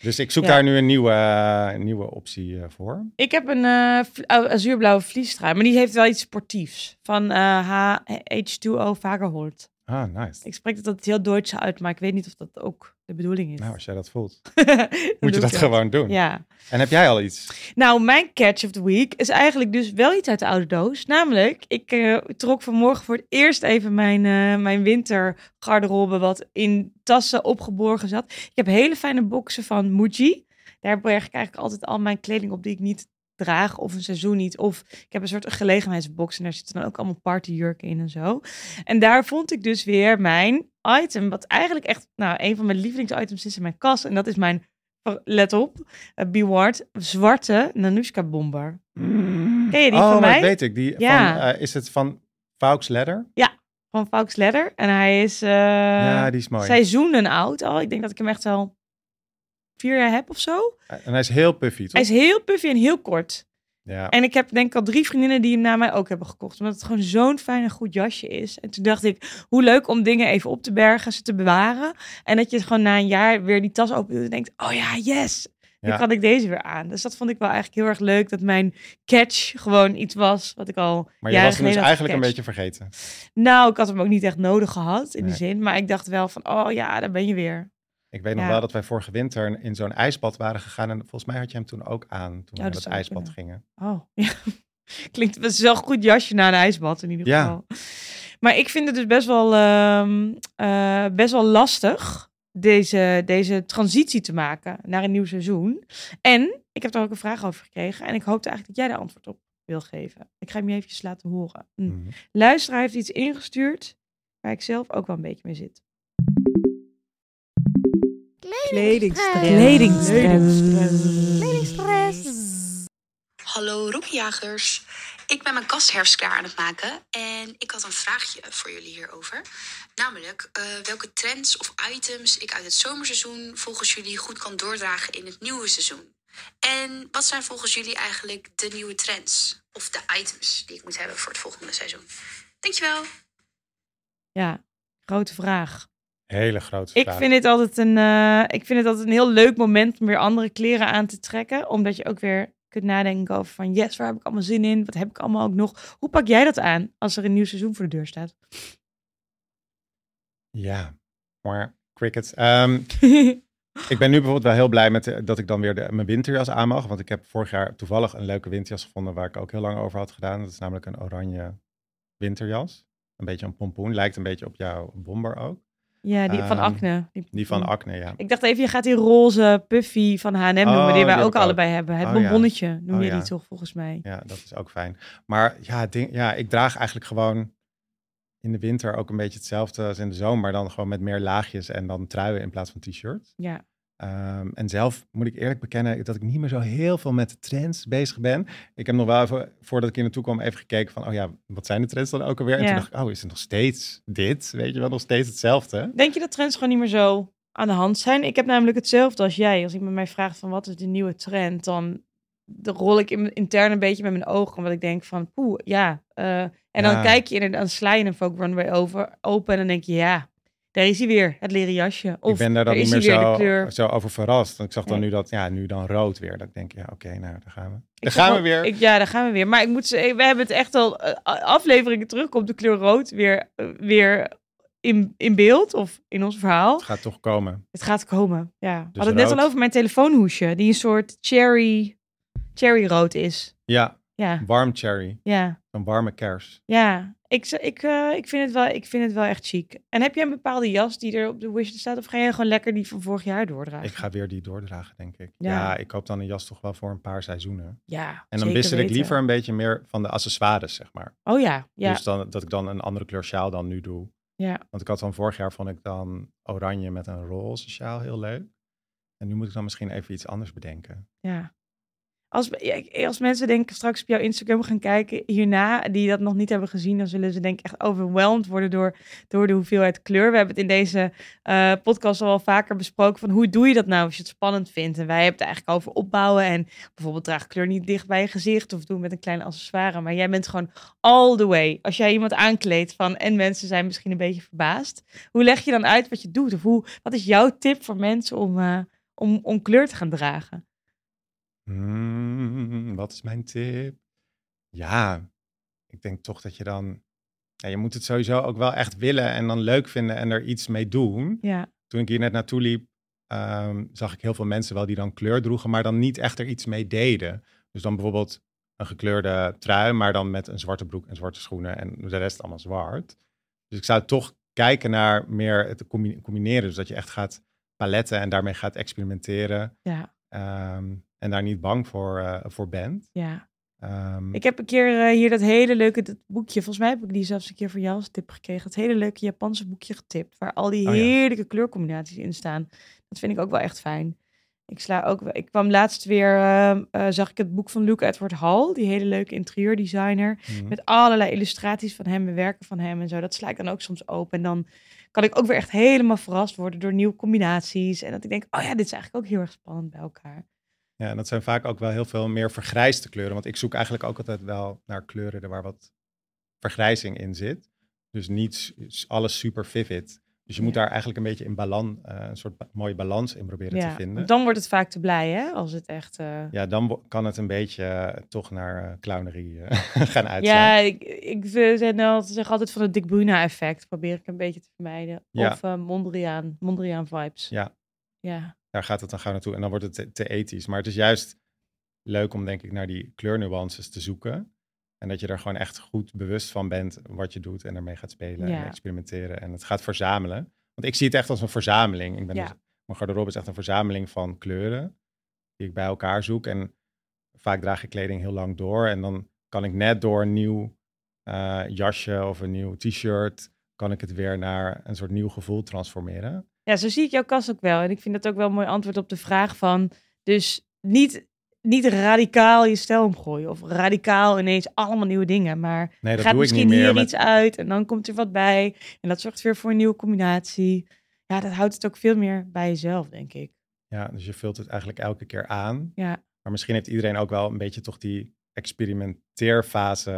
dus ik zoek Ja. daar nu een nieuwe, nieuwe optie eh, voor. Ik heb een eh, oh, azuurblauwe vliestrui, maar die heeft wel iets sportiefs. Van eh, H H2O Vagerholt. Ah, nice. Ik spreek dat heel Duits uit, maar ik weet niet of dat ook de bedoeling is. Nou, als jij dat voelt, moet je dat gewoon doen. Ja. En heb jij al iets? Nou, mijn catch of the week is eigenlijk dus wel iets uit de oude doos. Namelijk, ik eh, trok vanmorgen voor het eerst even mijn, eh mijn wintergarderobe wat in tassen opgeborgen zat. Ik heb hele fijne boxen van Muji. Daar berg ik eigenlijk altijd al mijn kleding op die ik niet draag of een seizoen niet. Of ik heb een soort gelegenheidsbox en daar zitten dan ook allemaal partyjurken in en zo. En daar vond ik dus weer mijn item, wat eigenlijk echt nou, een van mijn lievelingsitems is in mijn kast. En dat is mijn, let op, uh, Beward, zwarte Nanushka bomber. Ken je die oh, van mij? weet ik. Die Ja. van, eh, is het van Vaux Leather? Van Fox Leather. En hij is uh, ja, die is mooi. seizoenen oud al. Ik denk dat ik hem echt al vier jaar heb of zo. En hij is heel puffy, toch? Hij is heel puffy en heel kort. Ja. En ik heb denk ik al drie vriendinnen die hem na mij ook hebben gekocht. Omdat het gewoon zo'n fijn en goed jasje is. En toen dacht ik, hoe leuk om dingen even op te bergen, ze te bewaren. En dat je gewoon na een jaar weer die tas open doet en denkt, oh ja, yes. Ja. kan ik deze weer aan. Dus dat vond ik wel eigenlijk heel erg leuk. Dat mijn catch gewoon iets was wat ik al Maar je was hem dus eigenlijk een beetje vergeten. Nou, ik had hem ook niet echt nodig gehad in Nee. die zin. Maar ik dacht wel van, oh ja, daar ben je weer. Ik weet nog Ja. wel dat wij vorige winter in zo'n ijsbad waren gegaan. En volgens mij had je hem toen ook aan toen we dat naar het ijsbad kunnen. gingen. Oh, ja. Klinkt wel een goed jasje na een ijsbad in ieder Ja. geval. Maar ik vind het dus best wel, ehm, eh, best wel lastig, deze, deze transitie te maken naar een nieuw seizoen. En ik heb daar ook een vraag over gekregen. En ik hoopte eigenlijk dat jij daar antwoord op wil geven. Ik ga hem je eventjes laten horen. Mhm. Luisteraar heeft iets ingestuurd waar ik zelf ook wel een beetje mee zit. Hallo roepjagers. Ik ben mijn kastherfst klaar aan het maken en ik had een vraagje voor jullie hierover. Namelijk eh, welke trends of items ik uit het zomerseizoen volgens jullie goed kan doordragen in het nieuwe seizoen. En wat zijn volgens jullie eigenlijk de nieuwe trends of de items die ik moet hebben voor het volgende seizoen? Dankjewel. Ja, grote vraag. Hele grote Ik vind, het altijd een, eh, ik vind het altijd een heel leuk moment om weer andere kleren aan te trekken. Omdat je ook weer kunt nadenken over van yes, waar heb ik allemaal zin in? Wat heb ik allemaal ook nog? Hoe pak jij dat aan als er een nieuw seizoen voor de deur staat? Ja, maar cricket. Ehm, ik ben nu bijvoorbeeld wel heel blij met de- dat ik dan weer de, mijn winterjas aan mag. Want ik heb vorig jaar toevallig een leuke winterjas gevonden waar ik ook heel lang over had gedaan. Dat is namelijk een oranje winterjas. Een beetje een pompoen. Lijkt een beetje op jouw bomber ook. Ja, die van Ehm, Acne. Die van Acne, ja. Ik dacht even, je gaat die roze puffy van H&M noemen, Oh, die wij ook allebei hebben. Het Oh, ja. bonbonnetje noem Oh, je ja. die toch volgens mij. Ja, dat is ook fijn. Maar ja, ding, ja, ik draag eigenlijk gewoon in de winter ook een beetje hetzelfde als in de zomer. Maar dan gewoon met meer laagjes en dan truien in plaats van t-shirts. Ja. Ehm, en zelf moet ik eerlijk bekennen dat ik niet meer zo heel veel met de trends bezig ben. Ik heb nog wel even, voordat ik hier naartoe kwam, even gekeken van, oh ja, wat zijn de trends dan ook alweer? En toen dacht ik, oh, is het nog steeds dit? Weet je wel, nog steeds hetzelfde? Denk je dat trends gewoon niet meer zo aan de hand zijn. Ik heb namelijk hetzelfde als jij. Als iemand mij vraagt van wat is de nieuwe trend, dan, rol ik in mijn intern een beetje met mijn ogen. Omdat ik denk van, poeh, ja. eh, en dan kijk je inderdaad, dan sla je een folk runway over, open en dan denk je, ja, daar is hij weer, het leren jasje. Of ik ben daar dan niet meer zo, zo over verrast. Ik zag dan Nee. nu dat, ja, nu dan rood weer. Dat ik denk, ja, oké, nou, daar gaan we. Daar gaan we weer. Ik, ja, daar gaan we weer. Maar ik moet we hebben het echt al eh, afleveringen terug op de kleur rood weer, eh, weer in, in beeld of in ons verhaal. Het gaat toch komen. Het gaat komen. Ja. We Dus hadden het net al over mijn telefoonhoesje, die een soort cherry, cherry rood is. Ja, Ja, warm cherry. ja, Een warme kers. ja. Ik, ik, eh, ik, vind het wel, ik vind het wel echt chic. En heb jij een bepaalde jas die er op de wishlist staat? Of ga je gewoon lekker die van vorig jaar doordragen? Ik ga weer die doordragen, denk ik. Ja. Ja. ik koop dan een jas toch wel voor een paar seizoenen. Ja, En dan wissel ik liever een beetje meer van de accessoires, zeg maar. Oh ja, ja, Dus dan, dat ik dan een andere kleur sjaal dan nu doe. ja. Want ik had dan vorig jaar vond ik dan oranje met een roze sjaal heel leuk. En nu moet ik dan misschien even iets anders bedenken. Ja. Als, ik- als mensen denken straks op jouw Instagram gaan kijken hierna, die dat nog niet hebben gezien, dan zullen ze denk ik echt overweldigd worden door, door de hoeveelheid kleur. We hebben het in deze eh, podcast al wel vaker besproken van hoe doe je dat nou als je het spannend vindt. En wij hebben het eigenlijk over opbouwen en bijvoorbeeld draag kleur niet dicht bij je gezicht of doe met een klein accessoire. Maar jij bent gewoon all the way. Als jij iemand aankleedt van en mensen zijn misschien een beetje verbaasd. Hoe leg je dan uit wat je doet? Of hoe, wat is jouw tip voor mensen om, eh, om, om kleur te gaan dragen? Hmm, wat is mijn tip? Ja, ik denk toch dat je dan... Ja, je moet het sowieso ook wel echt willen en dan leuk vinden en er iets mee doen. Ja. Toen ik hier net naartoe liep, ehm, zag ik heel veel mensen wel die dan kleur droegen, maar dan niet echt er iets mee deden. Dus dan bijvoorbeeld een gekleurde trui, maar dan met een zwarte broek en zwarte schoenen en de rest allemaal zwart. Dus ik zou toch kijken naar meer het combi- combineren. Dus dat je echt gaat paletten en daarmee gaat experimenteren. Ja, ehm, en daar niet bang voor, eh, voor bent. ja. Ehm, Ik heb een keer eh, hier dat hele leuke dat boekje, volgens mij heb ik die zelfs een keer voor jou als tip gekregen. Het hele leuke Japanse boekje getipt, waar al die Oh ja. heerlijke kleurcombinaties in staan. Dat vind ik ook wel echt fijn. Ik sla ook, ik kwam laatst weer, ehm, eh, zag ik het boek van Luke Edward Hall, die hele leuke interieurdesigner. mhm. Met allerlei illustraties van hem en werken van hem en zo. Dat sla ik dan ook soms open. En dan kan ik ook weer echt helemaal verrast worden door nieuwe combinaties. En dat ik denk, oh ja, dit is eigenlijk ook heel erg spannend bij elkaar. Ja, en dat zijn vaak ook wel heel veel meer vergrijsde kleuren. Want ik zoek eigenlijk ook altijd wel naar kleuren waar wat vergrijzing in zit. Dus niet alles super vivid. Dus je moet Ja. daar eigenlijk een beetje in balans, eh, een soort ba- mooie balans in proberen te vinden. dan wordt het vaak te blij, hè? Als het echt... eh, Ja, dan kan het een beetje eh, toch naar clownerie gaan uitslaan. Ja, ik, ik zeg al- zeg altijd van het Dick Bruna effect. Probeer ik een beetje te vermijden. Ja. Of Mondriaan, Mondriaan vibes. Ja. Ja, Daar gaat het dan gauw naartoe en dan wordt het te, te ethisch. Maar het is juist leuk om denk ik naar die kleurnuances te zoeken. En dat je er gewoon echt goed bewust van bent wat je doet en ermee gaat spelen Ja. en experimenteren. En het gaat verzamelen. Want ik zie het echt als een verzameling. Ik ben Ja. dus, mijn garderobe is echt een verzameling van kleuren die ik bij elkaar zoek. En vaak draag ik kleding heel lang door. En dan kan ik net door een nieuw eh, jasje of een nieuw t-shirt, kan ik het weer naar een soort nieuw gevoel transformeren. Ja, zo zie ik jouw kast ook wel. En ik vind dat ook wel een mooi antwoord op de vraag van... Dus niet, niet radicaal je stijl omgooien. Of radicaal ineens allemaal nieuwe dingen. Maar Nee, gaat misschien hier met- iets uit en dan komt er wat bij. En dat zorgt weer voor een nieuwe combinatie. Ja, dat houdt het ook veel meer bij jezelf, denk ik. Ja, dus je vult het eigenlijk elke keer aan. Ja, Maar misschien heeft iedereen ook wel een beetje toch die experimenteerfase.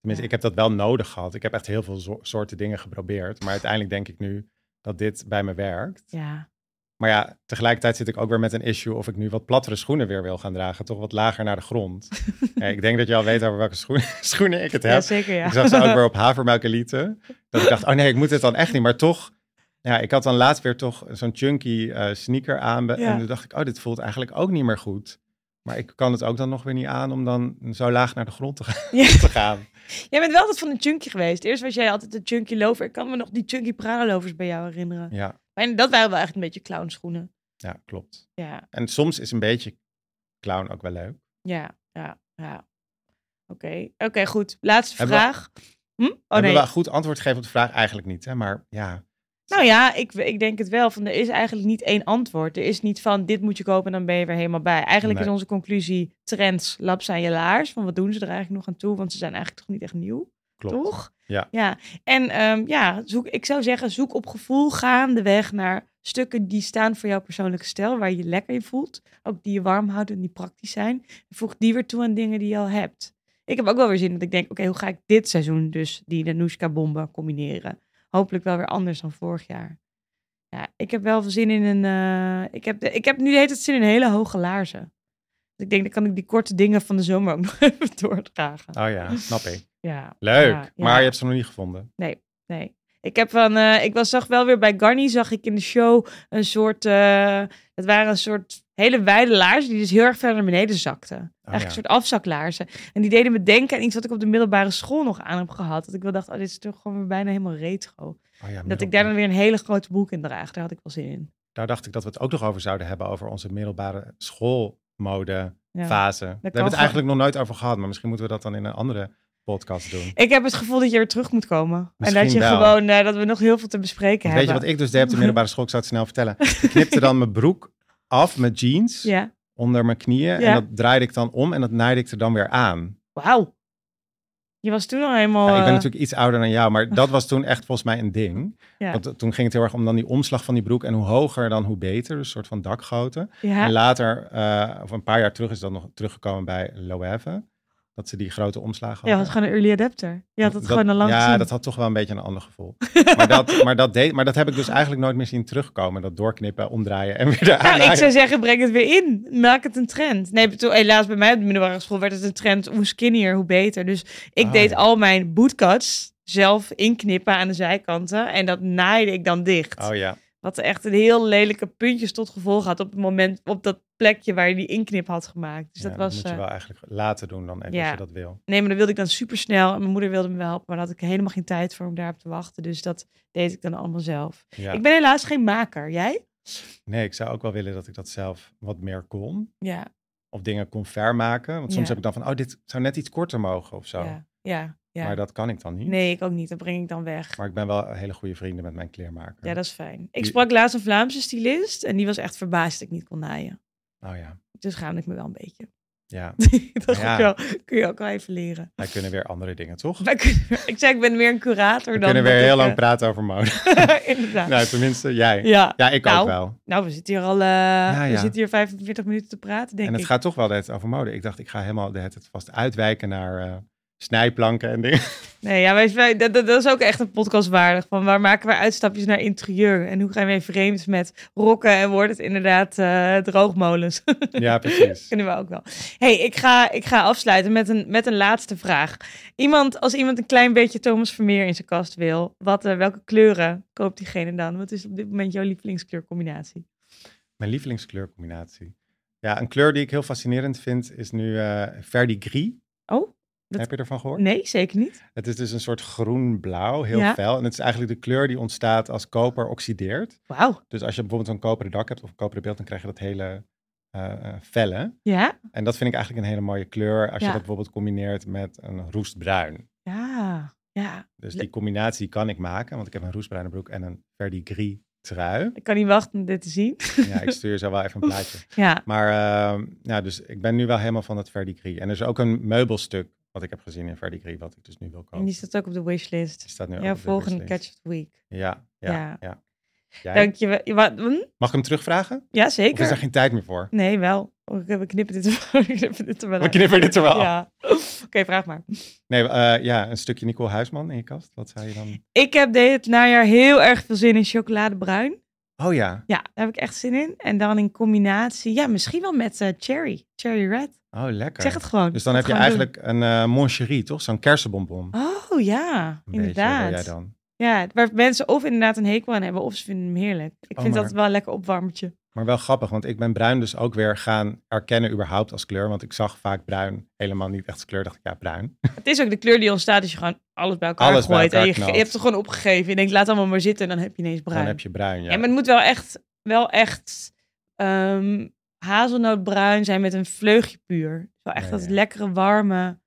Tenminste, Ja. ik heb dat wel nodig gehad. Ik heb echt heel veel zo- soorten dingen geprobeerd. Maar uiteindelijk denk ik nu dat dit bij me werkt. ja. Maar ja, tegelijkertijd zit ik ook weer met een issue of ik nu wat plattere schoenen weer wil gaan dragen. Toch wat lager naar de grond. ja, ik denk dat je al weet over welke schoenen, schoenen ik het ja heb. zeker ja. Ik zag ze ook weer op Havermelk Elite. Dat ik dacht, oh nee, ik moet het dan echt niet. Maar toch, ja, ik had dan laatst weer toch zo'n chunky eh, sneaker aan. Ja. En toen dacht ik, oh, dit voelt eigenlijk ook niet meer goed. Maar ik kan het ook dan nog weer niet aan om dan zo laag naar de grond te gaan. Ja. te gaan. Jij bent wel altijd van een chunky geweest. Eerst was jij altijd de chunky lover. Ik kan me nog die chunky Prada lovers bij jou herinneren. Ja, En dat waren wel echt een beetje clownschoenen. ja, klopt. Ja, En soms is een beetje clown ook wel leuk. ja, ja, ja. Oké, oké, goed. Laatste Hebben we- vraag. Hm? Oh Hebben nee. we wel goed antwoord gegeven op de vraag? Eigenlijk niet, hè? Maar ja, Nou ja, ik, ik denk het wel. Van, er is eigenlijk niet één antwoord. Er is niet van dit moet je kopen en dan ben je weer helemaal bij. Eigenlijk Nee. is onze conclusie trends, laps aan je laars. Van wat doen ze er eigenlijk nog aan toe? Want ze zijn eigenlijk toch niet echt nieuw. klopt. Toch? Ja. Ja. En ehm, ja, zoek, ik zou zeggen, zoek op gevoel gaandeweg naar stukken die staan voor jouw persoonlijke stijl, waar je je lekker in voelt. Ook die je warm houdt en die praktisch zijn. Voeg die weer toe aan dingen die je al hebt. Ik heb ook wel weer zin dat ik denk, oké, hoe ga ik dit seizoen dus die Danushka bomben combineren? Hopelijk wel weer anders dan vorig jaar. Ja, ik heb wel veel zin in een... eh, ik, heb de, ik heb nu de hele tijd zin in hele hoge laarzen. Dus ik denk, dan kan ik die korte dingen van de zomer ook nog even doordragen. Oh ja, snap ik. Ja, Leuk. ja, ja. Maar je hebt ze nog niet gevonden. Nee. Ik heb van, eh, ik was, zag wel weer bij Garni, zag ik in de show een soort, eh, het waren een soort hele wijde laarzen die dus heel erg ver naar beneden zakten. Eigenlijk ja. een soort afzaklaarzen. En die deden me denken aan iets wat ik op de middelbare school nog aan heb gehad. Dat ik wel dacht, oh, dit is toch gewoon weer bijna helemaal retro. Oh ja, Dat ik daar dan weer een hele grote broek in draag, daar had ik wel zin in. Daar dacht ik dat we het ook nog over zouden hebben, over onze middelbare schoolmode Ja. fase. Daar hebben we het eigenlijk nog nooit over gehad, maar misschien moeten we dat dan in een andere podcast doen. Ik heb het gevoel dat je weer terug moet komen. en dat je wel. gewoon, eh, dat we nog heel veel te bespreken Want weet je hebben. wat ik dus deed op de middelbare school? Ik zou het snel vertellen. Ik knipte dan mijn broek af met jeans Ja, onder mijn knieën. Ja. En dat draaide ik dan om en dat naaide ik er dan weer aan. wauw. Je was toen al helemaal... Ja, ik ben eh, natuurlijk iets ouder dan jou, maar dat was toen echt volgens mij een ding. Want toen ging het heel erg om dan die omslag van die broek. En hoe hoger dan hoe beter. Dus een soort van dakgoten. En later, eh, of een paar jaar terug, is dat nog teruggekomen bij Loewe. Dat ze die grote omslagen Ja, hadden. was gewoon een early adapter. Je had het Dat- gewoon al lang Ja, gezien. dat had toch wel een beetje een ander gevoel. maar, dat, maar, dat deed, maar dat heb ik dus eigenlijk nooit meer zien terugkomen. Dat doorknippen, omdraaien en weer eraan. Nou, ik zou zeggen, breng het weer in. Maak het een trend. Nee, toen, helaas bij mij op de middelbare school werd het een trend. Hoe skinnier, hoe beter. Dus ik Oh, deed ja. al mijn bootcuts zelf inknippen aan de zijkanten. En dat naaide ik dan dicht. Oh ja, Wat echt een heel lelijke puntjes tot gevolg had op het moment, op dat plekje waar je die inknip had gemaakt. Dus ja, dat was... moet je eh, wel eigenlijk laten doen dan even ja. als je dat wil. Nee, maar dat wilde ik dan super snel. En mijn moeder wilde me wel helpen, maar daar had ik helemaal geen tijd voor om daarop te wachten. Dus dat deed ik dan allemaal zelf. Ja. Ik ben helaas geen maker. Jij? Nee, ik zou ook wel willen dat ik dat zelf wat meer kon. Ja. Of dingen kon vermaken. Want soms heb ik dan van, oh, dit zou net iets korter mogen of zo. Ja. Ja. ja. Maar dat kan ik dan niet. Nee, ik ook niet. Dat breng ik dan weg. Maar ik ben wel hele goede vrienden met mijn kleermaker. Ja, dat is fijn. Ik Die- sprak laatst een Vlaamse stylist en die was echt verbaasd dat ik niet kon naaien. Oh ja, Dus schaamde ik me wel een beetje. ja. ik dacht Ja. wel, kun je ook wel even leren. Wij kunnen weer andere dingen, toch? Wij kunnen- ik zei, ik ben meer een curator We dan... kunnen weer dat heel ik, lang eh, praten over mode. Inderdaad. nou, tenminste, jij. ja. Ja, ik Nou, ook wel. Nou, we zitten hier al eh, ja. We zitten hier 45 minuten te praten, denk En het ik. gaat toch wel tijd over mode. Ik dacht, ik ga helemaal tijd vast uitwijken naar eh, snijplanken en dingen. Nee, ja, wij, wij- dat, dat, dat is ook echt een podcast waardig. Van waar maken we uitstapjes naar interieur? En hoe gaan we vreemd met rokken en wordt het inderdaad eh, droogmolens? ja, precies. Kunnen we ook wel. hey, ik ga, ik ga afsluiten met een, met een laatste vraag. Iemand, als iemand een klein beetje Thomas Vermeer in zijn kast wil, wat, eh, welke kleuren koopt diegene dan? Wat is op dit moment jouw lievelingskleurcombinatie? Mijn lievelingskleurcombinatie. Ja, een kleur die ik heel fascinerend vind is nu eh verdigris. Oh, dat- Heb je ervan gehoord? nee, zeker niet. Het is dus een soort groen-blauw, heel Ja. fel. En het is eigenlijk de kleur die ontstaat als koper oxideert. Wauw. Dus als je bijvoorbeeld een koperen dak hebt of een koperen beeld, dan krijg je dat hele eh, felle. Ja, En dat vind ik eigenlijk een hele mooie kleur als je dat bijvoorbeeld combineert met een roestbruin. ja, ja. Dus die combinatie kan ik maken, want ik heb een roestbruine broek en een verdigris trui. Ik kan niet wachten om dit te zien. Ja, ik stuur zo wel even een plaatje. Ja, Maar ehm, ja, dus ik ben nu wel helemaal van het verdigris. En er is ook een meubelstuk wat ik heb gezien in verdigris, wat ik dus nu wil kopen. en die staat ook op de wishlist. Die staat nu Ja, volgende. Catch of the Week. Ja, ja, Ja. ja. Jij? Dank je wel. Ja, wat- hm? Mag ik hem terugvragen? Ja, Of is zeker. er geen tijd meer voor? Nee, wel. Oh, We knippen dit er, we knippen dit er wel We uit. knippen dit er wel. Ja. Oké, vraag maar. Nee, eh, ja, een stukje Nicole Huisman in je kast. Wat zou je dan... Ik heb dit najaar heel erg veel zin in chocoladebruin. Oh ja. Ja, daar heb ik echt zin in. En dan in combinatie, ja, misschien wel met eh, cherry. Cherry red. Oh, lekker. Ik zeg het gewoon. Dus dan heb je eigenlijk een eh moncherie, toch? Zo'n kersenbonbon. Oh ja, Een beetje, inderdaad. wil jij dan. Ja, waar mensen of inderdaad een hekel aan hebben, of ze vinden hem heerlijk. Ik Oh, vind maar- dat wel een lekker opwarmertje. Maar wel grappig, want ik ben bruin dus ook weer gaan erkennen überhaupt als kleur. Want ik zag vaak bruin helemaal niet echt als kleur. Dacht ik, ja, bruin. Het is ook de kleur die ontstaat als je gewoon alles bij elkaar Alles bij gooit. en je, hebt het gewoon opgegeven. Je denkt, laat allemaal maar zitten. En dan heb je ineens bruin. Dan heb je bruin, ja. Ja, maar het moet wel echt, wel echt ehm, hazelnootbruin zijn met een vleugje puur. Wel echt dat ja. lekkere, warme,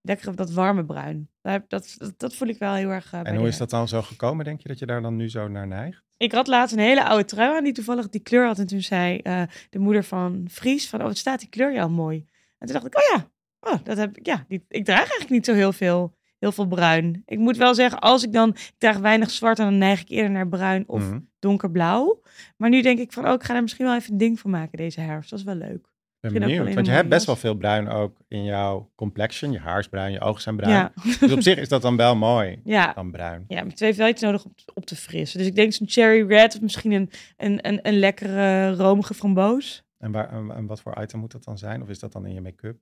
lekkere, dat warme bruin. Dat, dat, dat voel ik wel heel erg bij En hoe is dat dan zo gekomen, denk je, dat je daar dan nu zo naar neigt? Ik had laatst een hele oude trui aan die toevallig die kleur had. En toen zei eh, de moeder van Fries van, oh, wat staat die kleur jou mooi. En toen dacht ik, oh ja, oh, dat heb ik, ja, die, ik draag eigenlijk niet zo heel veel heel veel bruin. Ik moet wel zeggen, als ik dan ik draag weinig zwart, dan neig ik eerder naar bruin of Mhm. donkerblauw. Maar nu denk ik van, oh, ik ga er misschien wel even een ding van maken deze herfst. Dat is wel leuk. Ben wel benieuwd. Want je hebt best wel veel bruin ook in jouw complexion. Je haar is bruin, je ogen zijn bruin. Ja, Dus op zich is dat dan wel mooi, ja. dan bruin. Ja, met twee velletjes nodig op, op te frissen. Dus ik denk zo'n cherry red of misschien een, een, een, een lekkere romige framboos. En, waar, en, wat voor item moet dat dan zijn? Of is dat dan in je make-up?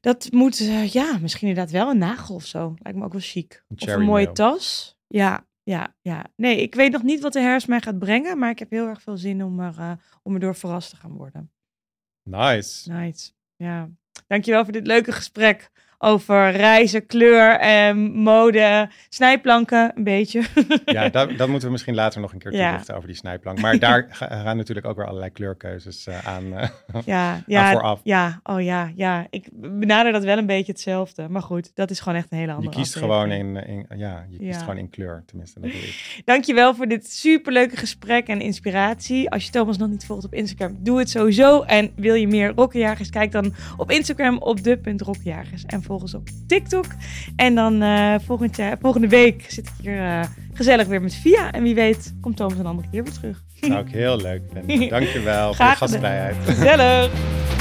Dat moet, eh, ja, misschien inderdaad wel een nagel of zo. Lijkt me ook wel chic. Een Of een mooie tas. Ja, ja, ja. Nee, ik weet nog niet wat de herfst mij gaat brengen. Maar ik heb heel erg veel zin om er, eh, om er door verrast te gaan worden. Nice. Nice. Ja. Dankjewel voor dit leuke gesprek over reizen, kleur en mode, snijplanken een beetje. Ja, dat, dat moeten we misschien later nog een keer Ja. toelichten over die snijplank. Maar daar ga- gaan natuurlijk ook weer allerlei kleurkeuzes eh, aan, eh, ja, ja, vooraf. ja, oh ja, ja. Ik benader dat wel een beetje hetzelfde. Maar goed, dat is gewoon echt een hele Je andere kiest gewoon in, in, ja, je kiest Ja. gewoon in kleur. Tenminste, dat ik. Dankjewel voor dit superleuke gesprek en inspiratie. Als je Thomas nog niet volgt op Instagram, doe het sowieso. En wil je meer rokkenjagers, kijk dan op Instagram op de.rokkenjagers. En volg ons op TikTok. En dan eh, volgend jaar, volgende week zit ik hier eh, gezellig weer met Via. En wie weet komt Thomas een andere keer weer terug. Zou ik heel leuk vinden. Dankjewel voor gedaan. gastvrijheid. Gezellig!